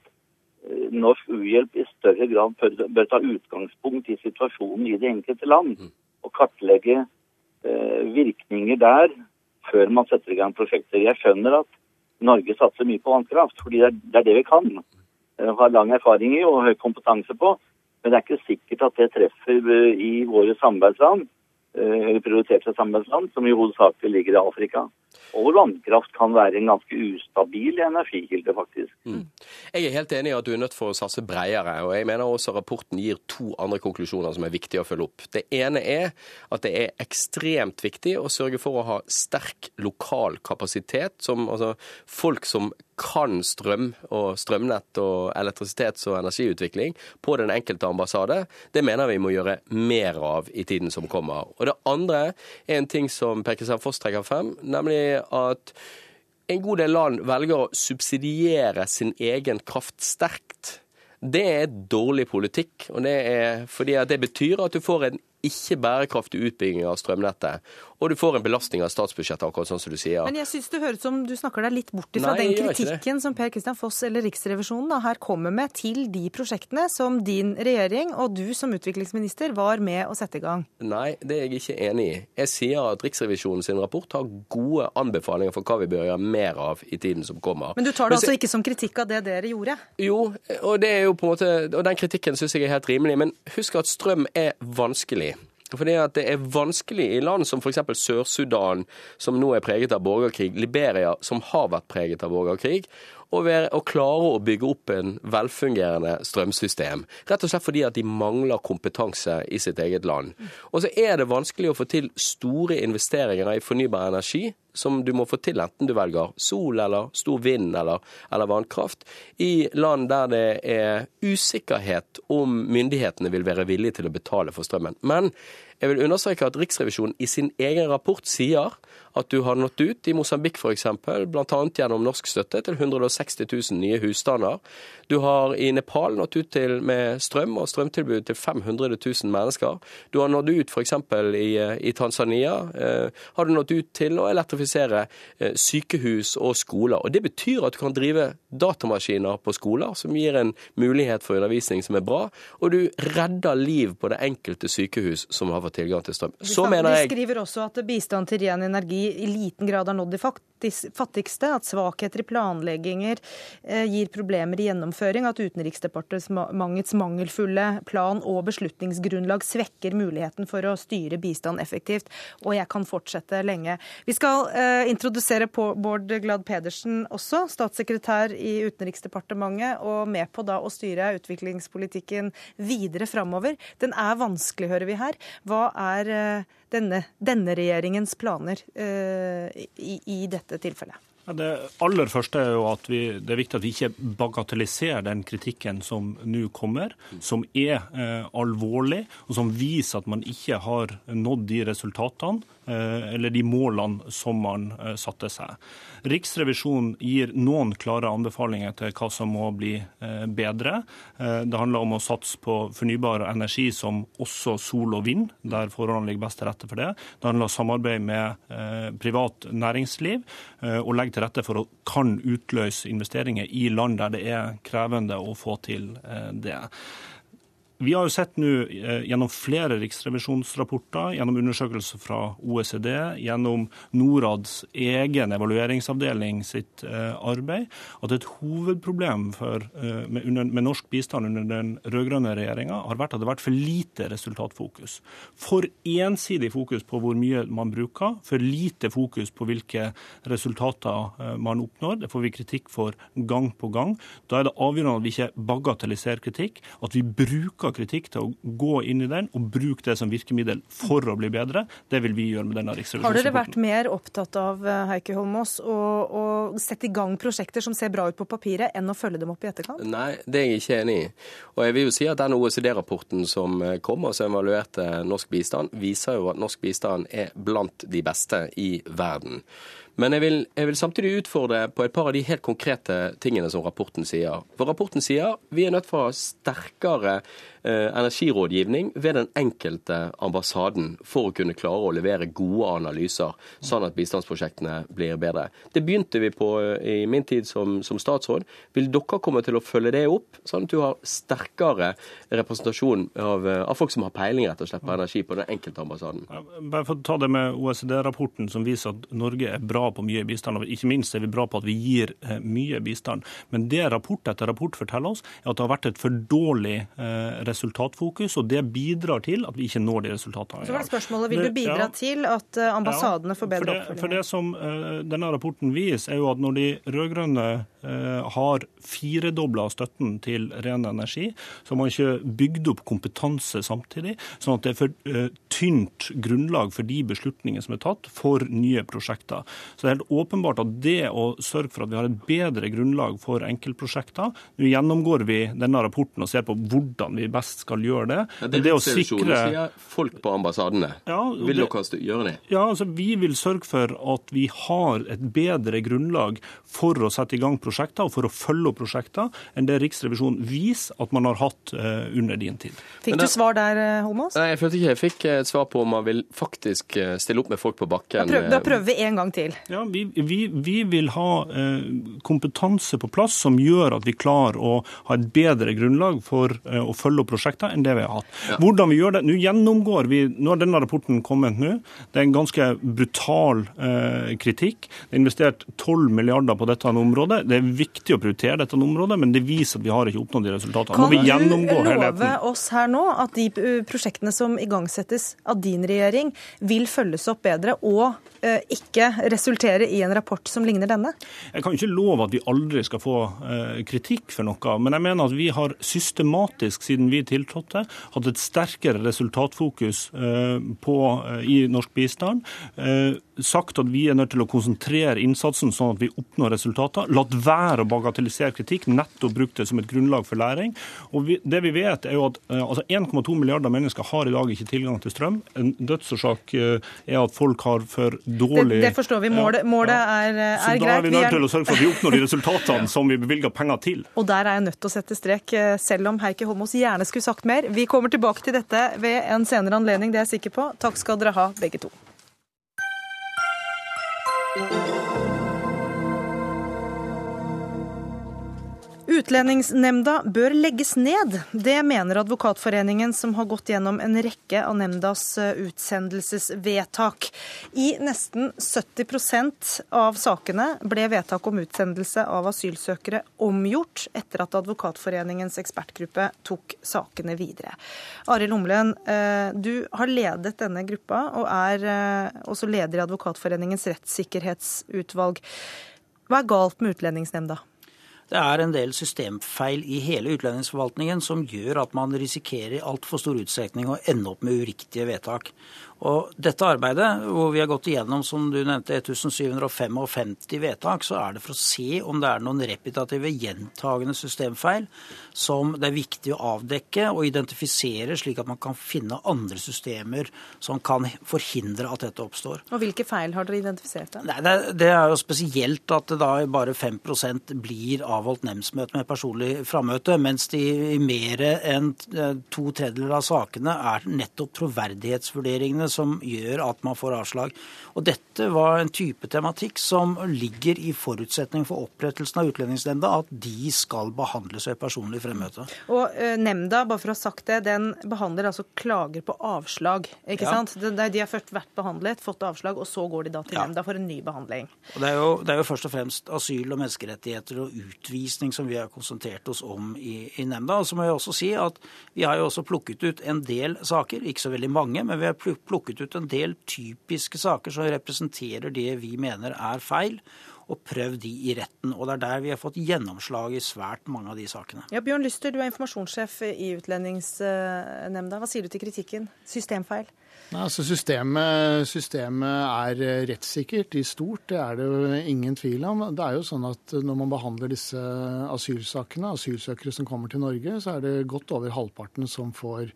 Eh, norsk uhjelp i større grad bør, bør, ta utgangspunkt i situasjonen i det enkelte land. Mm. Og kartlegge eh, virkninger der før man setter i gang prosjekter. Jeg skjønner at Norge satser mye på vannkraft, fordi det er, det vi kan. Vi har lang erfaring i og høy kompetanse på. Men det er ikke sikkert at det treffer eh, i våre samarbeidsland, eller prioriterte samarbeidsland, som i hovedsakelig ligger i Afrika. Og vannkraft kan være en ganske ustabil energikilde, faktisk. Mm. Jeg er helt enig i at du er nødt for å satse bredere, og jeg mener også rapporten gir to andre konklusjoner som er viktige å følge opp. Det ene er at det er ekstremt viktig å sørge for å ha sterk lokal kapasitet, som altså folk som kan strøm og strømnett og elektrisitets- og energiutvikling på den enkelte ambassade. Det mener vi må gjøre mer av i tiden som kommer. Og det andre er en ting som Per Kristian Foss trekker frem, nemlig at en god del land velger å subsidiere sin egen kraft sterkt. Det er dårlig politikk, og det fordi det betyr at du får en ikke bærekraftig utbygging av strømnettet. Og du får en belastning av statsbudsjettet, akkurat sånn som du sier. Men jeg syns det høres som du snakker deg litt bort fra den kritikken som Per Kristian Foss eller Riksrevisjonen da, her kommer med til de prosjektene som din regjering og du som utviklingsminister var med å sette i gang. Nei, det er jeg ikke enig i. Jeg sier at Riksrevisjonen sin rapport har gode anbefalinger for hva vi bør gjøre mer av i tiden som kommer. Men du tar det altså ikke som kritikk av det dere gjorde? Jo, og måte, og den kritikken syns jeg er helt rimelig. Men husk at strøm er vanskelig. Fordi at det er vanskelig i land som f.eks. Sør-Sudan, som nå er preget av borgerkrig, Liberia, som har vært preget av borgerkrig, og, være, å klare å bygge opp en velfungerende strømsystem. Rett og slett fordi at de mangler kompetanse i sitt eget land. Og så er det vanskelig å få til store investeringer i fornybar energi, som du må få til enten du velger sol eller stor vind eller, eller vannkraft, i land der det er usikkerhet om myndighetene vil være villige til å betale for strømmen. Men jeg vil understreke at Riksrevisjonen i sin egen rapport sier at du har nådd ut i Mosambik f.eks., bl.a. gjennom norsk støtte til 160 000 nye husstander. Du har i Nepal nådd ut til med strøm og strømtilbud til 500 000 mennesker. Du har nådd ut f.eks. I, i Tanzania. Eh, har du nådd ut til å elektrifisere eh, sykehus og skoler. Og Det betyr at du kan drive datamaskiner på skoler, som gir en mulighet for undervisning som er bra. Og du redder liv på det enkelte sykehus som har fått tilgang til strøm. Så mener jeg... De skriver også at bistand til ren energi i liten grad har nådd de fattigste, at svakheter i planlegginger eh, gir problemer i gjennomføring, at Utenriksdepartementets mangelfulle plan og beslutningsgrunnlag svekker muligheten for å styre bistand effektivt. Og jeg kan fortsette lenge. Vi skal uh, introdusere Bård Glad Pedersen også, statssekretær i Utenriksdepartementet, og med på da å styre utviklingspolitikken videre framover. Den er vanskelig, hører vi her. Hva er uh, denne, denne regjeringens planer uh, i, i, dette tilfellet? Det aller første er jo at vi, det er viktig at vi ikke bagatelliserer den kritikken som nå kommer, som er eh, alvorlig, og som viser at man ikke har nådd de resultatene eller de målene som man eh, satte seg. Riksrevisjonen gir noen klare anbefalinger til hva som må bli eh, bedre. Det handler om å satse på fornybar energi som også sol og vind, der forholdene ligger best til rette for det. Det handler om samarbeid med privat næringsliv og legge til rette for å kan utløse investeringer i land der det er krevende å få til det. Vi har jo sett nå eh, gjennom flere riksrevisjonsrapporter, gjennom undersøkelser fra OECD, gjennom Norads egen evalueringsavdeling sitt eh, arbeid, at et hovedproblem for, eh, med, med, norsk bistand under den rød-grønne regjeringa har vært at det har vært for lite resultatfokus. For ensidig fokus på hvor mye man bruker, for lite fokus på hvilke resultater man oppnår. Det får vi kritikk for gang på gang. Da er det avgjørende at vi ikke bagatelliserer kritikk, at vi bruker kritikk til å gå inn i den og bruke det som virkemiddel for å bli bedre. Det vil vi gjøre med denne riksrevisjonsrapporten. Har dere vært mer opptatt av Heike Heikki Holmås, å, å sette i gang prosjekter som ser bra ut på papiret, enn å følge dem opp i etterkant? Nei, det er jeg ikke enig i. Og jeg vil jo si at den OECD-rapporten som kom, og som evaluerte norsk bistand, viser jo at norsk bistand er blant de beste i verden. Men jeg vil, jeg vil, samtidig utfordre på et par av de helt konkrete tingene som rapporten sier. For rapporten sier vi er nødt for å ha sterkere Eh, energirådgivning ved den enkelte ambassaden for å kunne klare å levere gode analyser, sånn at bistandsprosjektene blir bedre. Det begynte vi på eh, i min tid som, som statsråd. Vil dere komme til å følge det opp, sånn at du har sterkere representasjon av, eh, av folk som har peiling rett og slett på energi på den enkelte ambassaden? Bare for å ta det med OECD-rapporten som viser at Norge er bra på mye bistand, og ikke minst er vi bra på at vi gir mye bistand. Men det rapport etter rapport forteller oss, er at det har vært et for dårlig eh, resultatfokus, og det bidrar til at vi ikke når de resultatene. Så var det spørsmålet, Vil du bidra ja, til at eh, ambassadene får bedre oppfølging? For det som uh, denne rapporten viser, er jo at når de rød-grønne har firedobla støtten til ren energi, så har man ikke bygd opp kompetanse samtidig, sånn at det er for uh, tynt grunnlag for de beslutningene som er tatt for nye prosjekter. Så det er helt åpenbart at det å sørge for at vi har et bedre grunnlag for enkeltprosjekter Nå gjennomgår vi denne rapporten og ser på hvordan vi best skal gjøre det. Ja, det, det å sikre sier folk på ambassadene. Ja, vil dere gjøre det? Ja, altså Vi vil sørge for at vi har et bedre grunnlag for å sette i gang prosjekter og for å følge opp prosjekter enn det Riksrevisjonen viser at man har hatt uh, under din tid. Fikk du svar der, eh, Holmås? Nei, jeg følte ikke jeg fikk et svar på om man vil faktisk eh, stille opp med folk på bakken. Da prøver, da prøver vi en gang til. Ja, Vi, vi, vi vil ha kompetanse på plass som gjør at vi klarer å ha et bedre grunnlag for å følge opp prosjekter enn det vi har hatt. Ja. Hvordan vi gjør det? Nå gjennomgår vi Nå har denne rapporten kommet nå. Det er en ganske brutal eh, kritikk. Det er investert 12 milliarder på dette området. Det er viktig å prioritere dette området, men det viser at vi har ikke oppnådd de resultatene. Kan du love oss her nå at de eh, prosjektene som igangsettes av din regjering, vil følges opp bedre og eh, ikke resultere i en rapport som ligner denne? Jeg kan ikke love at vi aldri skal få eh, kritikk for noe, men jeg mener at vi har systematisk siden vi tiltrådte, hatt et sterkere resultatfokus på, i norsk bistand. Eh, sagt at vi er nødt til å konsentrere innsatsen sånn at vi oppnår resultater. Latt være å bagatellisere kritikk, nettopp brukt det som et grunnlag for læring. Og vi, det vi vet er jo at altså 1,2 milliarder mennesker har i dag ikke tilgang til strøm. En dødsårsak er at folk har for dårlig Det, det forstår vi. Målet, målet er, er, Så greit. da er vi nødt til å sørge for at vi oppnår de resultatene som vi bevilger penger til. Og der er jeg nødt til å sette strek, selv om Heikki Holmås gjerne skulle sagt mer. Vi kommer tilbake til dette ved en senere anledning, det er jeg sikker på. Takk skal dere ha, begge to. Thank you. Utlendingsnemnda bør legges ned. Det mener Advokatforeningen, som har gått gjennom en rekke av nemndas eh, utsendelsesvedtak. I nesten 70% av sakene ble vedtak om utsendelse av asylsøkere omgjort etter at Advokatforeningens ekspertgruppe tok sakene videre. Arild Humlen, eh, du har ledet denne gruppa, og er eh, også leder i Advokatforeningens rettssikkerhetsutvalg. Hva er galt med Utlendingsnemnda? Det er en del systemfeil i hele utlendingsforvaltningen som gjør at man risikerer i altfor stor utstrekning å ende opp med uriktige vedtak. Og dette arbeidet, hvor vi har gått igjennom som du nevnte, 1755 vedtak, så er det for å se om det er noen repetitive, gjentagende systemfeil som det er viktig å avdekke og identifisere, slik at man kan finne andre systemer som kan forhindre at dette oppstår. Og Hvilke feil har dere identifisert? da? Nei, det, det, er jo spesielt at det da bare 5% blir avholdt nemndsmøte med personlig frammøte, mens de i mer enn to tredjedeler av sakene er nettopp troverdighetsvurderingene som gjør at man får avslag. Og dette var en type tematikk som ligger i forutsetning for opprettelsen av Utlendingsnemnda, at de skal behandles ved personlig fremmøte. Og uh, Nemnda, bare for å ha sagt det, den behandler altså klager på avslag. ikke Ja. sant? De, de har først vært behandlet, fått avslag, og så går de da til Ja. nemnda for en ny behandling. Og det, er jo, det er jo først og fremst asyl- og menneskerettigheter og utvisning som vi har konsentrert oss om i, i nemnda. Og så må jeg også si at vi har jo også plukket ut en del saker, ikke så veldig mange, men vi har plu- plukket ut en del typiske saker som representerer det vi mener er feil, og prøvd de i retten. Og det er der vi har fått gjennomslag i svært mange av de sakene. Ja, Bjørn Lyster, du er informasjonssjef i Utlendingsnemnda. Hva sier du til kritikken? Systemfeil? Nei, altså systemet, systemet er eh, rettssikkert i stort, det er det jo ingen tvil om. Det er jo sånn at Når man behandler disse asylsakene, asylsøkere som kommer til Norge, så er det godt over halvparten som får,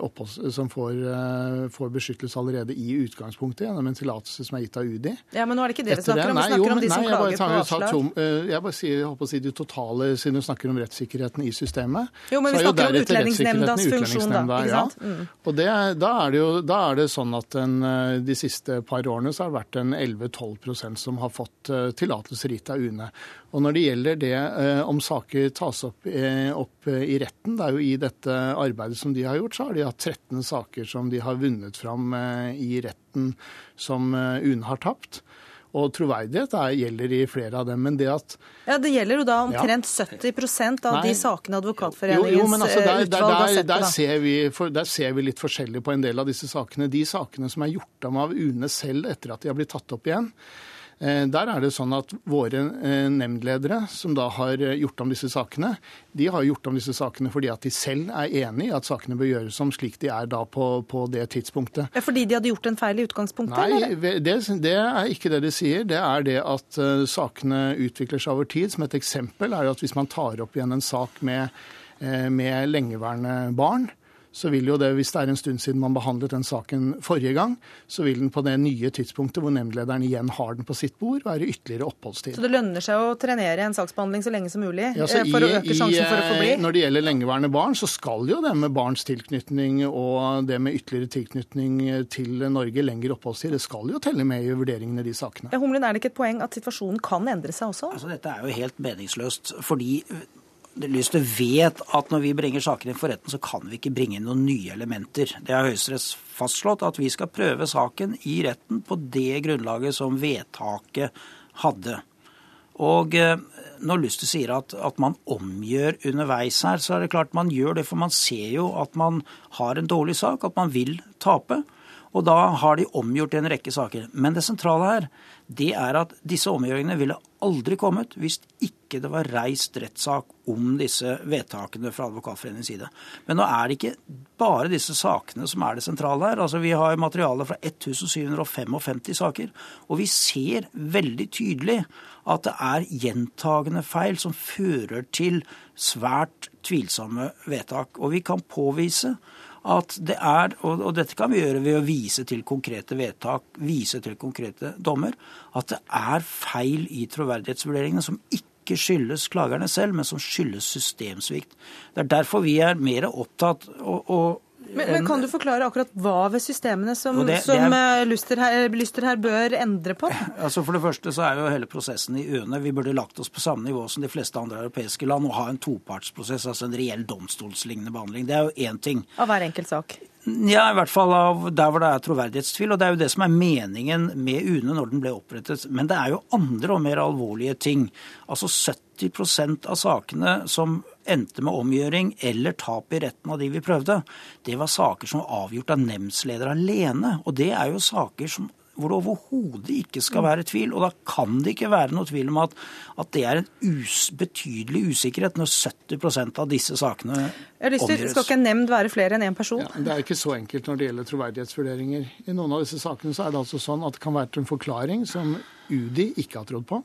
oppholds, som får, eh, får beskyttelse allerede i utgangspunktet gjennom en tillatelse som er gitt av UDI. Ja, men nå er det ikke det vi snakker om. Vi Nei, snakker jo, om de nei, som klager tar- på avslag. tom- eh, Jeg bare sier, jeg håper å si det totale, siden du snakker om rettssikkerheten i systemet. Jo, men vi er snakker om Utlendingsnemndas funksjon, da, ikke ja. sant? Mm. Og det, da, er det jo, da er det sånn at en, eh, de siste par årene så har det vært en 11-12% som har fått eh, tillatelser gitt av UNE. Og når det gjelder det eh, om saker tas opp, eh, opp eh, i retten, det er jo i dette arbeidet som de har gjort, så har de hatt 13 saker som de har vunnet fram i retten som UNE har tapt. Og troverdighet er, gjelder i flere av dem. Men det at Ja, Det gjelder jo da omtrent 70 av Nei. de sakene Advokatforeningens jo, men altså, der, der, utvalg har sett der, ser vi, for, der ser vi litt forskjellig på en del av disse sakene. De sakene som er gjort om av UNE selv etter at de har blitt tatt opp igjen, der er det sånn at våre eh, nemndledere, som da har eh, gjort om disse sakene, de har gjort om disse sakene fordi at de selv er enig i at sakene bør gjøres om slik de er da på, på det tidspunktet. Fordi de hadde gjort en feil i utgangspunktet? Nei, det, det er ikke det de sier. Det er det at eh, sakene utvikler seg over tid. Som et eksempel er at hvis man tar opp igjen en sak med, eh, med lengeværende barn, så vil jo det, hvis det er en stund siden man behandlet den saken forrige gang, så vil den på det nye tidspunktet hvor nemndlederen igjen har den på sitt bord, være ytterligere oppholdstid. Så det lønner seg å trenere en saksbehandling så lenge som mulig Ja, så eh, for å øke sjansen for å få bli? eh, Når det gjelder lengeværende barn, så skal jo det med barns tilknytning og det med ytterligere tilknytning til Norge, lengre oppholdstid, det skal jo telle med i vurderingene i de sakene. Ja, Humlen, er det ikke et poeng at situasjonen kan endre seg også? Altså, dette er jo helt meningsløst, fordi Lyster vet at når vi bringer saker inn for retten, så kan vi ikke bringe inn noen nye elementer. Det har Høyesterett fastslått, at vi skal prøve saken i retten på det grunnlaget som vedtaket hadde. Og eh, når Lyster sier at, at man omgjør underveis her, så er det klart man gjør det, for man ser jo at man har en dårlig sak, at man vil tape. Og da har de omgjort en rekke saker. Men det sentrale her, det er at disse omgjøringene ville aldri kommet hvis ikke det var reist rettssak om disse vedtakene fra Advokatforeningens side. Men nå er det ikke bare disse sakene som er det sentrale her. Altså Vi har materiale fra 1755 saker, og vi ser veldig tydelig at det er gjentagende feil som fører til svært tvilsomme vedtak. Og vi kan påvise at det er, og, dette kan vi gjøre ved å vise til konkrete vedtak, vise til konkrete dommer, at det er feil i troverdighetsvurderingene som ikke skyldes klagerne selv, men som skyldes systemsvikt. Det er derfor vi er mer opptatt og, og Men, men kan du forklare akkurat hva ved systemene som, det- det er- eh, Lyster, her, Lyster her bør endre på? Altså For det første så er jo hele prosessen i UNE Vi burde lagt oss på samme nivå som de fleste andre europeiske land og ha en topartsprosess, altså en reell domstolslignende behandling. Det er jo én ting. Av hver enkelt sak? Ja, i hvert fall av der hvor det er troverdighetstvil. Og det er jo det som er meningen med UNE når den ble opprettet. Men det er jo andre og mer alvorlige ting. Altså 70% av sakene som endte med omgjøring eller tap i retten av de vi prøvde, det var saker som var avgjort av nemndsleder alene. Og det er jo saker som hvor det overhodet ikke skal være tvil. Og da kan det ikke være noe tvil om at, at det er en us, betydelig usikkerhet når 70% av disse sakene omgjøres. skal ikke en nemnd være flere enn én person? Ja, det er ikke så enkelt når det gjelder troverdighetsvurderinger. I noen av disse sakene så er det altså sånn at det kan være en forklaring som UDI ikke har trodd på.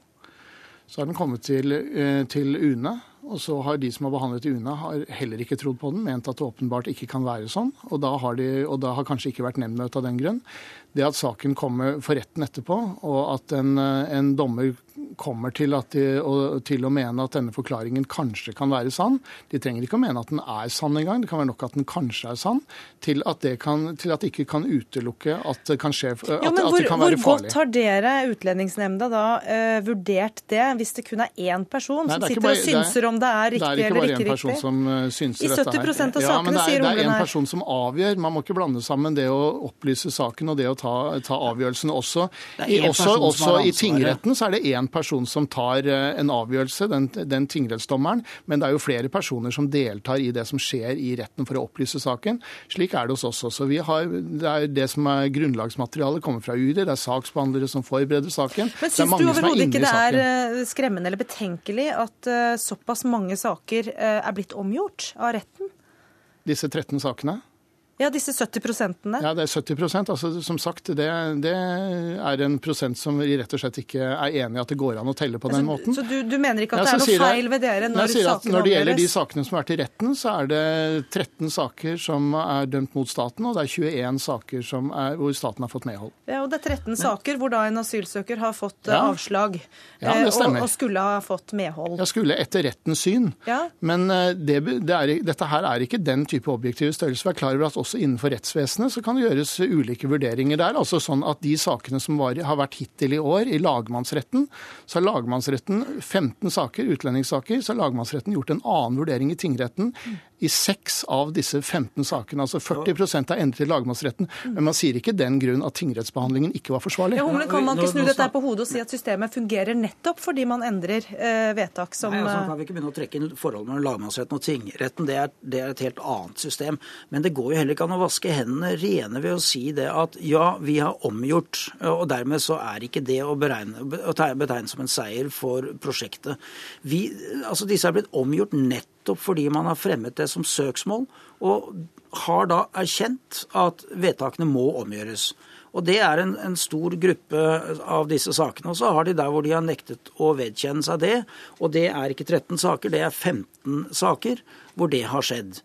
Så har den kommet til, eh, til UNE, og så har de som har behandlet i UNE, har heller ikke trodd på den, ment at det åpenbart ikke kan være sånn. Og da har, de, og da har kanskje ikke vært nemndmøte av den grunn. Det at saken kommer for retten etterpå, og at en, eh, en dommer kommer til, de, og, til, å mene at denne forklaringen kanskje kan være sann. De trenger ikke å mene at den er sann engang, det kan være nok at den kanskje er sann, til at det, kan, til at det ikke kan utelukke at det kan skje at, ja, men hvor, at det kan være farlig. Hvor godt har dere, Utlendingsnemnda, da uh, vurdert det, hvis det kun er én person Nei, som sitter bare, og synser om det er riktig eller ikke riktig? Det er ikke bare én person som uh, synser I 70 av sakene, ja, av det sakene, sier Det er én person som avgjør. Man må ikke blande sammen det å opplyse saken og det å ta, ta avgjørelsen også. I, også, også i tingretten så er det én person som tar uh, en avgjørelse, den, den tingrettsdommeren. Men det er jo flere personer som deltar i det som skjer i retten for å opplyse saken. Slik er det hos oss også. Vi har, det er det som er grunnlagsmaterialet kommer fra UD, det er saksbehandlere som forbereder saken. Men syns du overhodet ikke det er eh, skremmende eller betenkelig at uh, såpass mange saker er blitt omgjort av retten? Disse 13 sakene? Ja, disse 70 prosentene? Ja, det er 70 prosent. altså Som sagt, det, det, er en prosent som vi rett og slett ikke er enig i at det går an å telle på den måten. Så du, du mener ikke at ja, det er noe feil ved dere når sakene Når det gjelder de sakene som har vært i retten, så er det 13 saker som er dømt mot staten, og det er 21 saker er, hvor staten har fått medhold. Ja, og det er 13 saker hvor da en asylsøker har fått ja. avslag ja, det og, og, skulle ha fått medhold. Ja, skulle etter rettens syn. Ja. Men det, det er, dette her er ikke den type objektive størrelse. Vi er klar over at også også innenfor rettsvesenet så kan det gjøres ulike vurderinger der. altså sånn at De sakene som var, har vært hittil i år i lagmannsretten, så har lagmannsretten 15 saker, utlendingssaker, så har lagmannsretten gjort en annen vurdering i tingretten i seks av disse 15 sakene. Altså 40 er endret til lagmannsretten. Men man sier ikke den grunn at tingrettsbehandlingen ikke var forsvarlig. Ja, men Kan man ikke snu dette på hodet og si at systemet fungerer nettopp fordi man endrer eh, vedtak som Nei, altså, kan vi ikke begynne å trekke inn forholdet mellom lagmannsretten og tingretten. Det er, det er, et helt annet system. Men det går jo heller ikke an å vaske hendene rene ved å si det at ja, vi har omgjort, og dermed så er ikke det å, beregne, å betegne som en seier for prosjektet. Vi, altså Disse er blitt omgjort nettopp fordi man har fremmet det som søksmål, og har da erkjent at vedtakene må omgjøres. Og Det er en, en, stor gruppe av disse sakene. Og så har de der hvor de har nektet å vedkjenne seg det. Og det er ikke 13 saker, det er 15 saker hvor det har skjedd.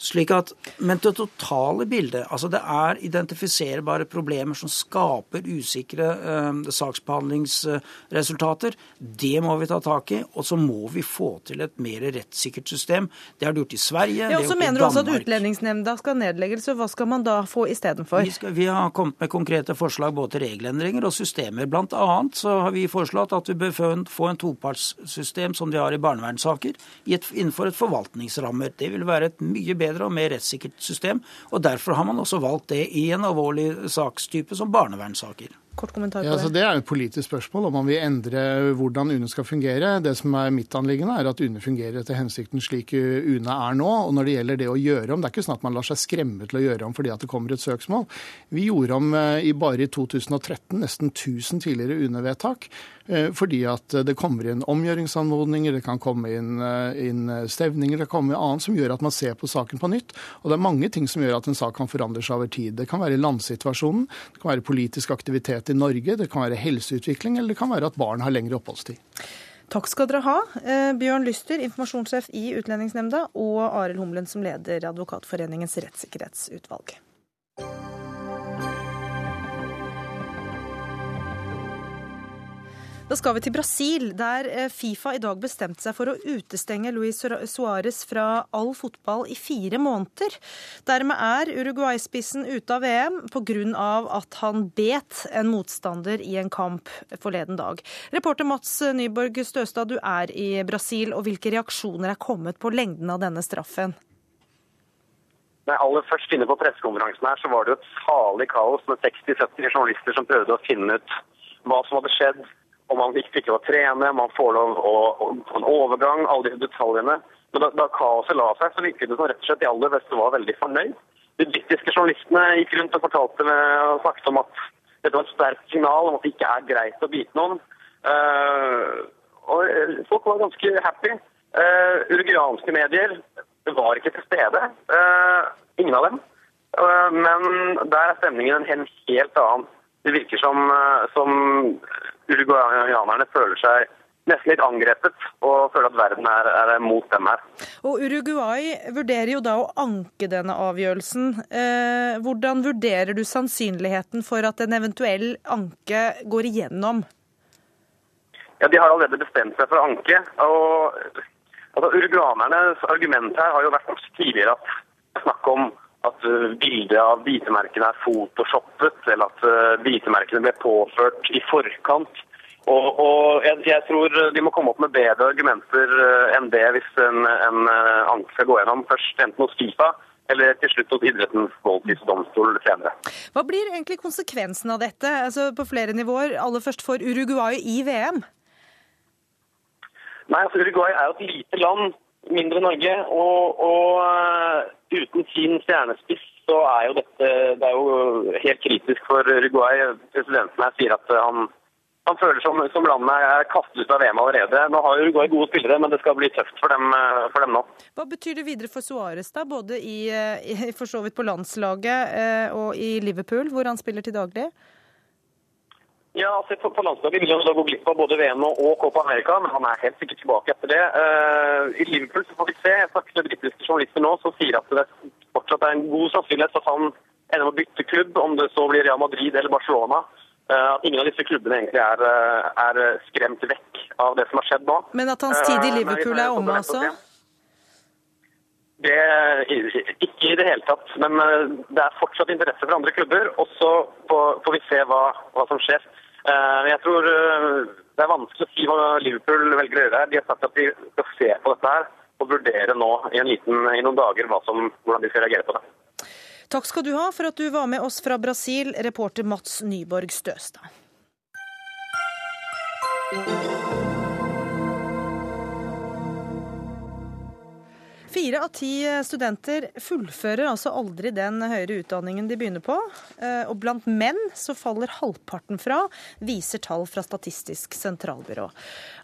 Slik at, Men det totale bildet altså Det er identifiserbare problemer som skaper usikre eh, saksbehandlingsresultater. Det må vi ta tak i. Og så må vi få til et mer rettssikkert system. Det har de gjort i Sverige. Ja, og så mener du også at Utlendingsnemnda skal nedlegges, hva skal man da få istedenfor? Vi, vi har kommet med konkrete forslag både til regelendringer og systemer. Blant annet så har vi foreslått at vi bør få en topartssystem som de har i barnevernssaker, innenfor et forvaltningsrammer. Det vil være et mye bedre bedre og mer rettssikkert system. og Derfor har man også valgt det i en alvorlig sakstype som barnevernssaker. Kort kommentar på ja, altså det. er et politisk spørsmål om man vil endre hvordan UNE skal fungere. Det som er mitt anliggende, er at UNE fungerer etter hensikten slik UNE er nå. Og når det gjelder det å gjøre om, det er ikke sånn at man lar seg skremme til å gjøre om fordi at det kommer et søksmål. Vi gjorde om eh, i bare i 2013 nesten 1000 tidligere UNE-vedtak. Eh, fordi at det kommer inn omgjøringsanmodninger, det kan komme inn, eh, inn stevninger, det kan komme annet som gjør at man ser på saken på nytt. Og det er mange ting som gjør at en sak kan forandre seg over tid. Det kan være landsituasjonen, det kan være politisk aktivitet i Norge, det kan være helseutvikling, eller det kan være at barn har lengre oppholdstid. Takk skal dere ha, eh, Bjørn Lyster, informasjonssjef i Utlendingsnemnda, og Arild Humlen, som leder Advokatforeningens rettssikkerhetsutvalg. Da skal vi til Brasil, der eh, Fifa i dag bestemte seg for å utestenge Luis Suárez fra all fotball i fire måneder. Dermed er Uruguay-spissen ute av VM pga. at han bet en motstander i en kamp forleden dag. Reporter Mats Nyborg Støstad, du er i Brasil, og hvilke reaksjoner er kommet på lengden av denne straffen? Nei, aller først inne på pressekonferansen her, så var det jo et salig kaos med 60-70 journalister som prøvde å finne ut hva som hadde skjedd og man fikk lov å trene, man får lov å få en overgang, alle disse detaljene. Men da, da kaoset la seg, så virket det som rett og slett de aller beste var veldig fornøyd. De britiske journalistene gikk rundt og fortalte med, og snakket om at dette var et sterkt signal om at det ikke er greit å bite noen. Uh, og folk var ganske happy. Uh, uruguayanske medier var ikke til stede. Uh, ingen av dem. Uh, men der er stemningen en helt annen. Det virker som, som uruguayanerne føler seg nesten litt angrepet og føler at verden er, er, mot dem her. Og Uruguay vurderer jo da å anke denne avgjørelsen. Eh, hvordan vurderer du sannsynligheten for at en eventuell anke går igjennom? ja, de har allerede bestemt seg for å anke. og altså, Uruguanernes argument her har jo vært tidligere at snakk om at uh, bildet av bitemerkene er photoshoppet, eller at bitemerkene ble påført i forkant. Og, og jeg, jeg, tror de må komme opp med bedre argumenter uh, enn det hvis en, en anke skal gå gjennom først enten hos Fifa eller til slutt hos idrettens voldtidsdomstol senere. Hva blir egentlig konsekvensen av dette, altså på flere nivåer, aller først for Uruguay i VM? Nei, altså Uruguay er jo et lite land, mindre Norge. Og, og uh, uten sin stjernespiss så er jo dette det er jo helt kritisk for Uruguay. Presidenten her sier at han, han føler som, som landet er kastet ut av VM allerede. Nå har Uruguay gode spillere, men det skal bli tøft for dem, uh, for dem nå. Hva betyr det videre for Suárez, da? Både i, i, for så vidt på landslaget og i Liverpool, hvor han spiller til daglig? Ja, altså på, på landslaget vil han gå glipp av både VM og Copa America, men han er helt sikkert tilbake etter det. Uh, I Liverpool så får vi se. Jeg snakker med britiske journalister nå som sier at det fortsatt er en god sannsynlighet for at han ender med å bytte klubb, om det så blir Real Madrid eller Barcelona. Uh, at ingen av disse klubbene egentlig er, uh, er, skremt vekk av det som har skjedd nå. Men at hans tid i Liverpool er omme, altså? Det, ikke i det hele tatt. Men det er fortsatt interesse for andre klubber. Og så får vi se hva, hva som skjer. Eh, jeg tror eh, det er vanskelig å si hva Liverpool velger å gjøre. De har sagt at de skal se på dette her og vurdere nå i, liten, i noen dager som, hvordan de skal reagere på det. Takk skal du ha for at du var med oss fra Brasil, reporter Mats Nyborg Støstad. Fire av ti studenter fullfører altså aldri den høyere utdanningen de begynner på. Eh, og blant menn så faller halvparten fra, viser tall fra Statistisk sentralbyrå.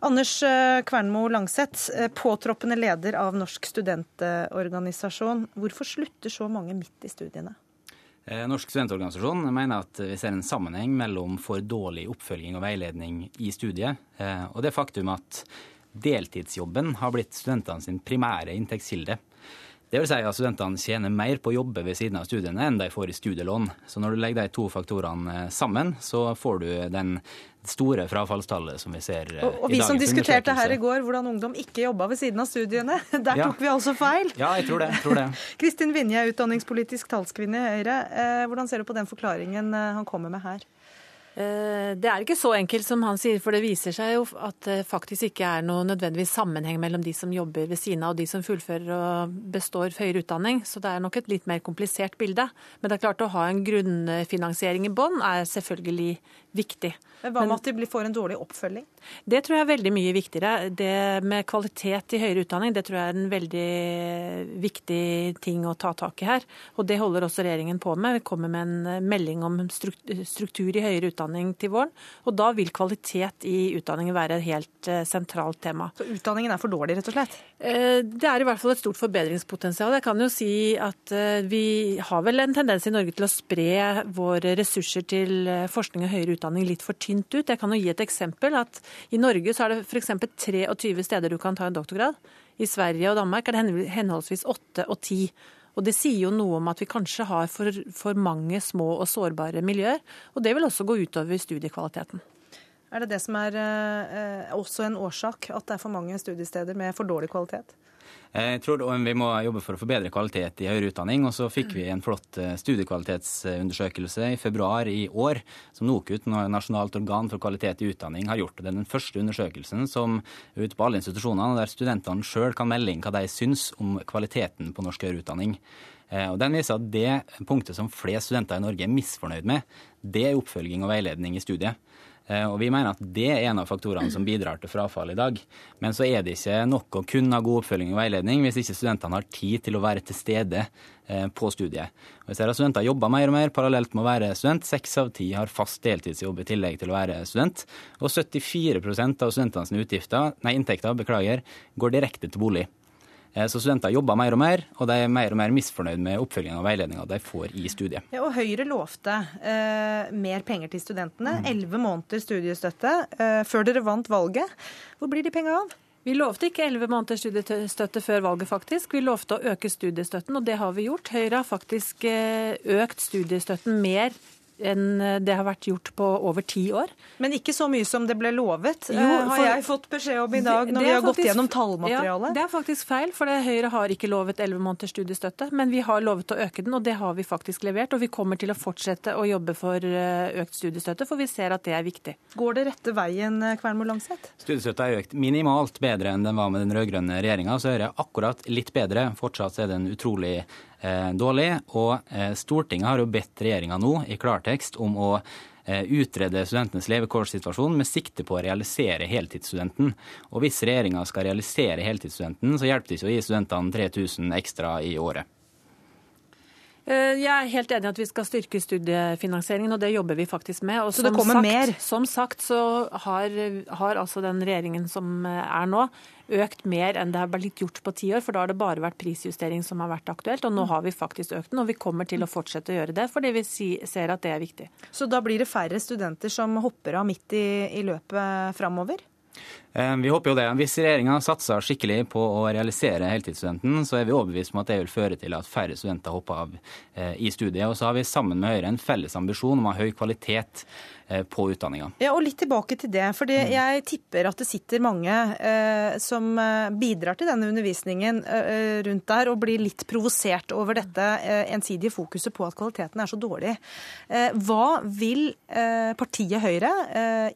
Anders eh, Kvernmo Langseth, eh, påtroppende leder av Norsk studentorganisasjon. Hvorfor slutter så mange midt i studiene? Norsk studentorganisasjon mener at vi ser en sammenheng mellom for dårlig oppfølging og veiledning i studiet, og det faktum at deltidsjobben har blitt studentene sin primære inntektskilde. Det vil si at studentene tjener mer på å jobbe ved siden av studiene enn de får i studielån. Så når du legger de to faktorene eh, sammen, så får du den store frafallstallet som vi ser og, og, og vi som diskuterte her i går hvordan ungdom ikke jobba ved siden av studiene, der ja. tok vi altså feil. Ja, jeg tror det. Jeg tror det. Kristin Vinje, utdanningspolitisk talskvinne i Høyre. Eh, hvordan ser du på den forklaringen han kommer med her? Eh, det er ikke så enkelt som han sier, for det viser seg jo at det faktisk ikke er noe nødvendigvis sammenheng mellom de som jobber ved siden av og de som fullfører og består høyere utdanning. Så det er nok et litt mer komplisert bilde. Men det er klart å ha en grunnfinansiering i bånn er selvfølgelig viktig. Men Hva med at de får en dårlig oppfølging? Det tror jeg er veldig mye viktigere. Det med kvalitet i høyere utdanning det tror jeg er en veldig viktig ting å ta tak i her. Og det holder også regjeringen på med. Vi kommer med en melding om struktur i høyere utdanning til våren. Og da vil kvalitet i utdanningen være et helt eh, sentralt tema. Så utdanningen er for dårlig, rett og slett? Eh, det er i hvert fall et stort forbedringspotensial. Jeg kan jo si at eh, vi har vel en tendens i Norge til å spre våre ressurser til forskning og høyere utdanning litt for tynt ut. Jeg kan jo gi et eksempel. at I Norge så er det f.eks. 23 steder du kan ta en doktorgrad. I Sverige og Danmark er det henholdsvis 8 og 10. Og Det sier jo noe om at vi kanskje har for, for mange små og sårbare miljøer. Og det vil også gå utover studiekvaliteten. Er det det som er eh, også en årsak, at det er for mange studiesteder med for dårlig kvalitet? Eh, jeg tror vi må jobbe for å forbedre kvalitet i høyere utdanning. Og så fikk vi en flott eh, studiekvalitetsundersøkelse i februar i år, som NOKUT, Nasjonalt organ for kvalitet i utdanning, har gjort. Det er den første undersøkelsen som er ute på alle institusjonene, der studentene sjøl kan melde inn hva de syns om kvaliteten på norsk høyere utdanning. Eh, og Den viser at det punktet som flest studenter i Norge er misfornøyd med, det er oppfølging og veiledning i studiet. Eh, og Vi mener at det er en av faktorene som bidrar til frafall i dag. Men så er det ikke nok å kun ha god oppfølging og veiledning hvis ikke studentene har tid til å være til stede eh, på studiet. Og vi ser at Studenter jobber mer og mer parallelt med å være student. Seks av ti har fast deltidsjobb i tillegg til å være student. Og 74% av studentenes utgifter, nei, inntekter beklager, går direkte til bolig. Eh, så studenter jobber mer og mer, og de er mer og mer misfornøyd med oppfølgingen og veiledninga de får i studiet. Ja, og Høyre lovte eh, mer penger til studentene. Mm. Elleve mm. måneder studiestøtte eh, før dere vant valget. Hvor blir de penga av? Vi lovte ikke elleve måneders studiestøtte før valget, faktisk. Vi lovte å øke studiestøtten, og det har vi gjort. Høyre har faktisk eh, økt studiestøtten mer enn det har vært gjort på over ti år. Men ikke så mye som det ble lovet, Jo, for, har jeg fått beskjed om i dag når vi har har gått gjennom tallmaterialet. Ja, det er faktisk feil, for det, Høyre har ikke lovet 11 måneders studiestøtte. Men vi har lovet å øke den, og det har vi faktisk levert. Og vi kommer til å fortsette å jobbe for eh, økt studiestøtte, for vi ser at det er viktig. Går det rette veien, eh, Kvernmo Langseth? Studiestøtta er økt minimalt bedre enn den var med den rød-grønne regjeringa. Så er det akkurat litt bedre. Fortsatt er det en utrolig eh, dårlig. Og eh, Stortinget har jo bedt regjeringa nå i klartekst om å eh, utrede studentenes levekårssituasjon med sikte på å realisere heltidsstudenten. Og hvis regjeringa skal realisere heltidsstudenten, så hjelper det ikke å gi studentene 3000 ekstra i året. Eh, Jeg er helt enig i at vi skal styrke studiefinansieringen, og det jobber vi faktisk med. Og Så det kommer sagt, mer? Som sagt så har, har altså den regjeringen som eh, er nå, økt mer enn det har blitt gjort på ti år. For da har det bare vært prisjustering som har vært aktuelt. Og nå har vi faktisk økt den, og vi kommer til å fortsette å gjøre det fordi vi ser at det er viktig. Så da blir det færre studenter som hopper av midt i, i løpet framover? Eh, Vi håper jo det. Hvis regjeringa satser skikkelig på å realisere heltidsstudenten, så er vi overbevist om at det vil føre til at færre studenter hopper av eh, i studiet. Og så har vi sammen med Høyre en felles ambisjon om å ha høy kvalitet eh, på utdanninga. Ja, og litt tilbake til det. fordi jeg tipper at det sitter mange eh, som bidrar til denne undervisningen eh, rundt der, og blir litt provosert over dette eh, ensidige fokuset på at kvaliteten er så dårlig. Eh, hva vil partiet Høyre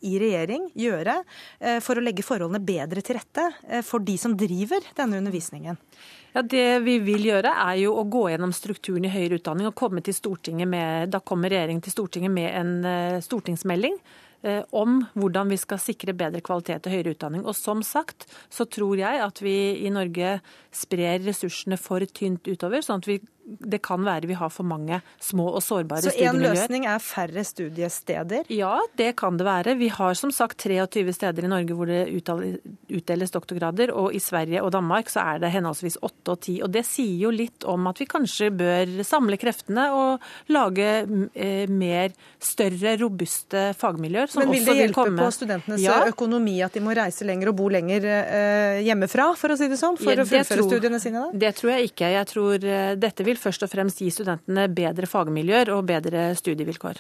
i regjering gjøre for å legge forholdene bedre til rette eh, for de som driver denne undervisningen? Ja, Det vi vil gjøre, er jo å gå gjennom strukturen i høyere utdanning og komme til Stortinget med, da kommer regjeringen til Stortinget med en eh, stortingsmelding eh, om hvordan vi skal sikre bedre kvalitet i høyere utdanning. Og som sagt så tror jeg at vi i Norge sprer ressursene for tynt utover, sånn at vi, det kan være vi har for mange små og sårbare Så en studiemiljøer. løsning er færre studiesteder? Ja, det kan det være. Vi har som sagt 23 steder i Norge hvor det utdeles doktorgrader, og i Sverige og Danmark så er det henholdsvis 8 og 10. Og det sier jo litt om at vi kanskje bør samle kreftene og lage eh, mer større, robuste fagmiljøer. Som Men vil det hjelpe komme... på studentenes Ja. økonomi at de må reise lenger og bo lenger eh, hjemmefra, for å si det sånn, for Ja, å fullføre tror- studiene sine? da? Det tror jeg ikke. Jeg tror eh, dette vil først og fremst gi studentene bedre fagmiljøer og bedre studievilkår.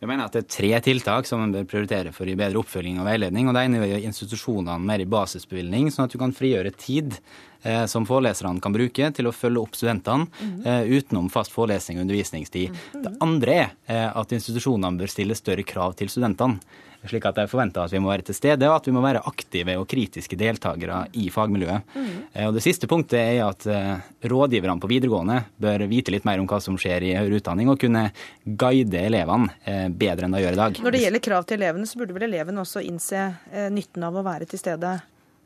Jeg mener at det er tre tiltak som man bør prioritere for gi bedre oppfølging og veiledning. og Det ene er å gi institusjonene mer i basisbevilgning, sånn at du kan frigjøre tid eh, som foreleserne kan bruke til å følge opp studentene eh, utenom fast forelesning og undervisningstid. Det andre er eh, at institusjonene bør stille større krav til studentene. Slik at jeg forventer at vi må være til stede, og at vi må være aktive og kritiske deltakere i fagmiljøet. Mm. Og Det siste punktet er at eh, rådgiverne på videregående bør vite litt mer om hva som skjer i høyere utdanning, og kunne guide elevene eh, bedre enn de gjør i dag. Når det gjelder krav til elevene, så burde vel elevene også innse eh, nytten av å være til stede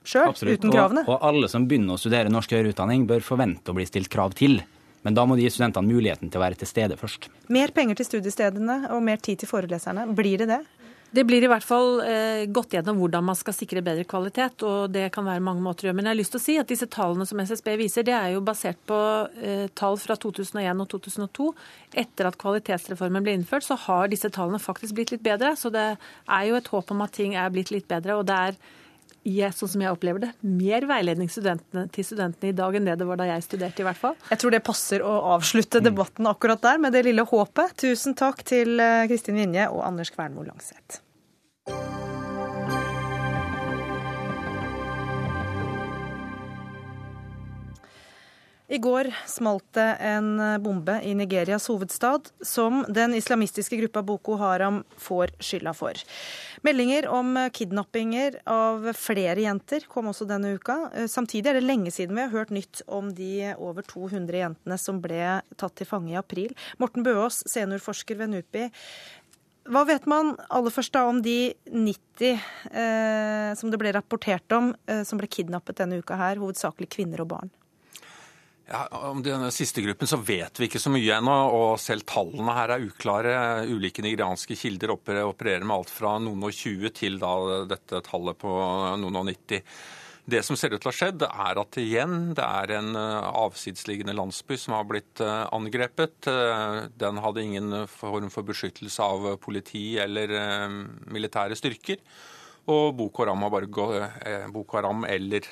sjøl, uten kravene? Og, og alle som begynner å studere norsk høyere utdanning, bør forvente å bli stilt krav til. Men da må de gi studentene muligheten til å være til stede først. Mer penger til studiestedene og mer tid til foreleserne. Blir det det? Det blir i hvert fall eh, gått gjennom hvordan man skal sikre bedre kvalitet, og det kan være mange måter å gjøre. Men jeg har lyst til å si at disse tallene som SSB viser, det er jo basert på eh, tall fra 2001 og 2002. Etter at kvalitetsreformen ble innført, så har disse tallene faktisk blitt litt bedre. Så det er jo et håp om at ting er blitt litt bedre. og det er jeg, sånn som jeg opplever det, mer veiledning studentene, til studentene i dag enn det det var da jeg studerte, i hvert fall. Jeg tror det passer å avslutte debatten akkurat der med det lille håpet. Tusen takk til eh, Kristin Vinje og Anders Kvernmo Langseth. I går smalt det en bombe i Nigerias hovedstad, som den islamistiske gruppa Boko Haram får skylda for. Meldinger om kidnappinger av flere jenter kom også denne uka. Samtidig er det lenge siden vi har hørt nytt om de over 200 jentene som ble tatt til fange i april. Morten Bøås, seniorforsker ved NUPI. Hva vet man aller først da om de 90 eh, som det ble rapportert om, eh, som ble kidnappet denne uka her, hovedsakelig kvinner og barn? Ja, Om denne siste gruppen så vet vi ikke så mye ennå, og selv tallene her er uklare. Ulike nigerianske kilder opererer med alt fra noen og 20 til da dette tallet på noen og 90. Det som ser ut til å ha skjedd, er at igjen det er en avsidsliggende landsby som har blitt angrepet. Den hadde ingen form for beskyttelse av politi eller militære styrker. Og Boko Haram, har bare Boko Haram eller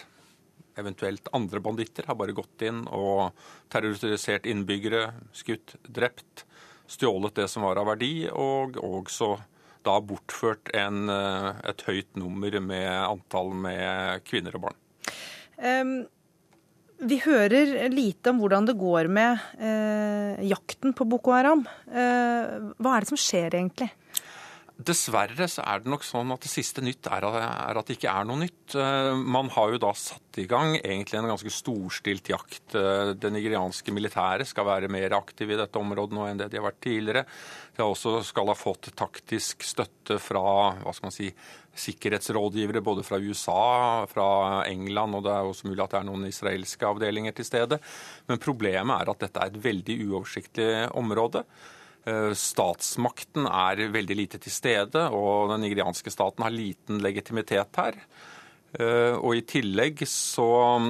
eventuelt andre banditter har bare gått inn og terrorisert innbyggere, skutt, drept. stjålet det som var av verdi, og også da bortført en, eh, et høyt nummer med antall med kvinner og barn. Um, vi hører lite om hvordan det går med eh, jakten på Boko Haram. Eh, hva er det som skjer egentlig? Dessverre så er det nok sånn at det siste nytt er, at det ikke er noe nytt. Eh, man har jo da satt i gang egentlig en ganske storstilt jakt. Eh, det nigerianske militæret skal være mer aktive i dette området nå enn det de har vært tidligere. De også skal ha fått taktisk støtte fra hva skal man si, sikkerhetsrådgivere både fra USA, fra England, og det er også mulig at det er noen israelske avdelinger til stede. Men problemet er at dette er et veldig uoversiktlig område. Eh, statsmakten er veldig lite til stede, og den nigerianske staten har liten legitimitet her. Eh, og i tillegg så mm,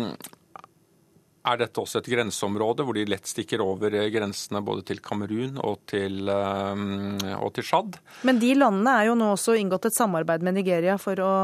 er dette også et grenseområde hvor de lett stikker over grensene både til Kamerun og til, eh, og til Tsjad. Men de landene er jo nå også inngått et samarbeid med Nigeria for å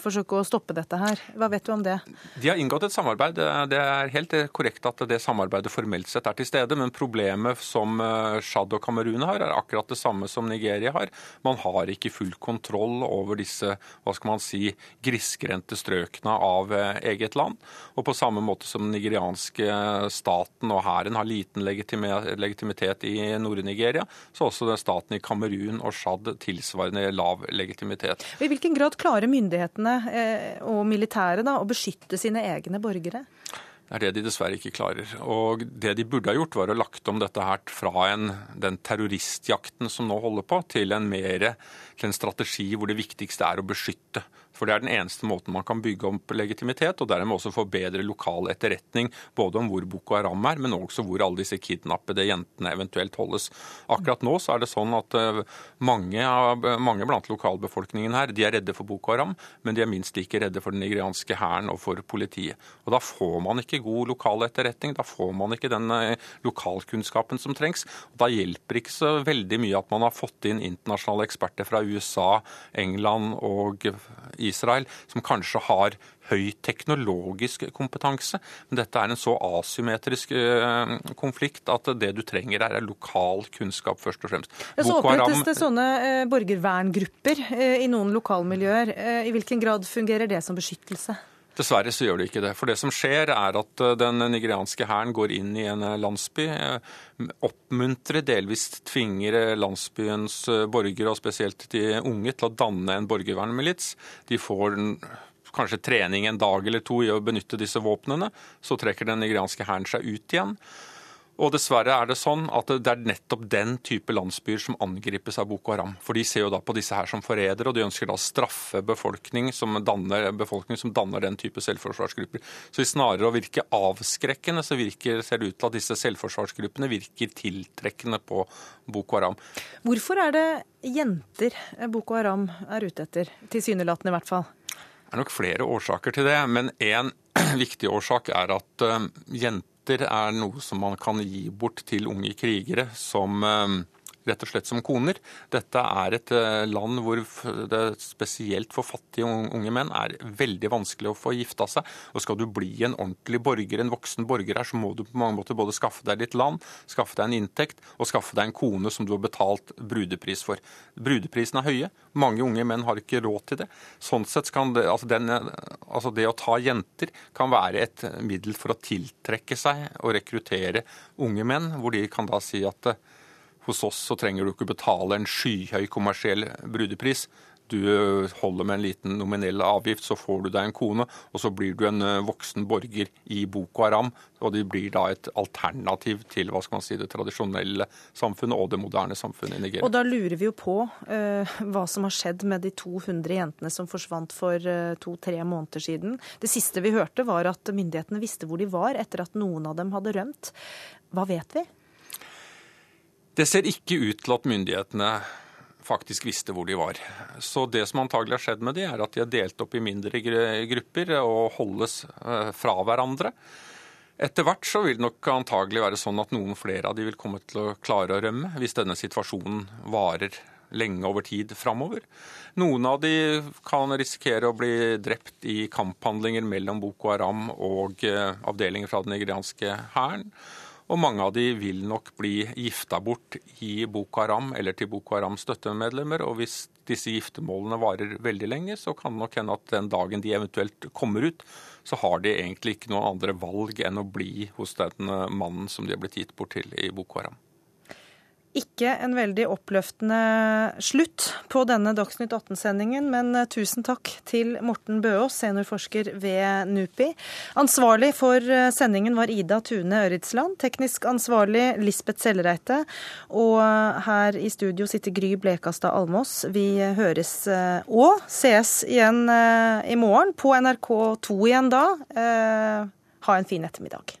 forsøke å stoppe dette her. Hva vet du om det? De har inngått et samarbeid. Det er helt korrekt at det samarbeidet formelt sett er til stede. Men problemet som Tsjad eh, og Kamerun har, er akkurat det samme som Nigeria har. Man har ikke full kontroll over disse hva skal man si, grisgrendte strøkene av eh, eget land. Og på samme måte som den nigerianske staten og hæren har liten legitimitet i Nord-Nigeria, så også staten i Kamerun og Tsjad tilsvarende lav legitimitet. I hvilken grad klarer myndighetene myndighetene eh, og militæret å beskytte sine egne borgere? Det er det de dessverre ikke klarer. Og Det de burde ha gjort, var å lagt om dette her fra en, den terroristjakten som nå holder på, til en, mere, til en strategi hvor det viktigste er å beskytte for det er den eneste måten man kan bygge opp legitimitet, og dermed også få bedre lokal etterretning både om hvor Boko Haram er, men også hvor alle disse kidnappede jentene eventuelt holdes. Akkurat nå så er det sånn at eh, mange, mange blant lokalbefolkningen her de er redde for Boko Haram, men de er minst like redde for den nigerianske hæren og for politiet. Og Da får man ikke god lokal etterretning, da får man ikke den eh, lokalkunnskapen som trengs. Og Da hjelper ikke så veldig mye at man har fått inn internasjonale eksperter fra USA, England og Israel, som kanskje har høy teknologisk kompetanse. Men dette er en så asymmetrisk eh, konflikt at det du trenger her, er lokal kunnskap, først og fremst. Ja, så opprettes det sånne eh, borgerverngrupper eh, i noen lokalmiljøer. I hvilken grad fungerer det som beskyttelse? Dessverre så gjør det ikke det. For det som skjer, er at den nigerianske hæren går inn i en landsby, oppmuntrer, delvis tvinger landsbyens borgere, og spesielt de unge, til å danne en borgervernmilits. De får kanskje trening en dag eller to i å benytte disse våpnene. Så trekker den nigerianske hæren seg ut igjen. Og dessverre er det sånn at det er nettopp den type landsbyer som angripes av Boko Haram. For de ser jo da på disse her som forrædere, og de ønsker da å straffe befolkning som danner, befolkning som danner den type selvforsvarsgrupper. Så i snarere å virke avskrekkende, så virker, ser det ut til at disse selvforsvarsgruppene virker tiltrekkende på Boko Haram. Hvorfor er det jenter Boko Haram er ute etter? Tilsynelatende i hvert fall. Det er nok flere årsaker til det, men én viktig årsak er at uh, jenter jenter er noe som man kan gi bort til unge krigere som eh, rett og slett som koner. Dette er et eh, land hvor det spesielt for fattige unge menn er veldig vanskelig å få gifta seg. Og skal du bli en ordentlig borger, en voksen borger her, så må du på mange måter både skaffe deg ditt land, skaffe deg en inntekt og skaffe deg en kone som du har betalt brudepris for. Brudeprisene er høye. Mange unge menn har ikke råd til det. Sånn sett kan det, altså, den, altså det å ta jenter kan være et middel for å tiltrekke seg og rekruttere unge menn, hvor de kan da si at hos oss så trenger du ikke betale en skyhøy kommersiell brudepris. Du holder med en liten nominell avgift, så får du deg en kone, og så blir du en eh, voksen borger i Boko Haram. Og det blir da et alternativ til hva skal man si, det tradisjonelle samfunnet og det moderne samfunnet i Nigeria. Og da lurer vi jo på uh, hva som har skjedd med de 200 jentene som forsvant for uh, to-tre måneder siden. Det siste vi hørte var at myndighetene visste hvor de var etter at noen av dem hadde rømt. Hva vet vi? Det ser ikke ut til at myndighetene faktisk visste hvor de var. Så det som antagelig har skjedd med de, er at de er delt opp i mindre grupper og holdes eh, fra hverandre. Etter hvert så vil det nok antagelig være sånn at noen flere av de vil komme til å klare å rømme, hvis denne situasjonen varer lenge over tid framover. Noen av de kan risikere å bli drept i kamphandlinger mellom Boko Haram og eh, avdelinger fra den nigerianske hæren. Og mange av de vil nok bli gifta bort i Boko Haram eller til Boko Harams støttemedlemmer. Og hvis disse giftermålene varer veldig lenge, så kan det nok hende at den dagen de eventuelt kommer ut, så har de egentlig ikke noen andre valg enn å bli hos den mannen som de har blitt gitt bort til i Boko Haram. Ikke en veldig oppløftende slutt på denne Dagsnytt 18-sendingen, men eh, tusen takk til Morten Bøås, seniorforsker ved NUPI. Ansvarlig for eh, sendingen var Ida Tune Øritsland, teknisk ansvarlig Lisbeth Sellereite, og eh, her i studio sitter Gry Blekastad Almås. Vi høres og sees igjen i morgen, på NRK2 igjen da. Ha en fin ettermiddag.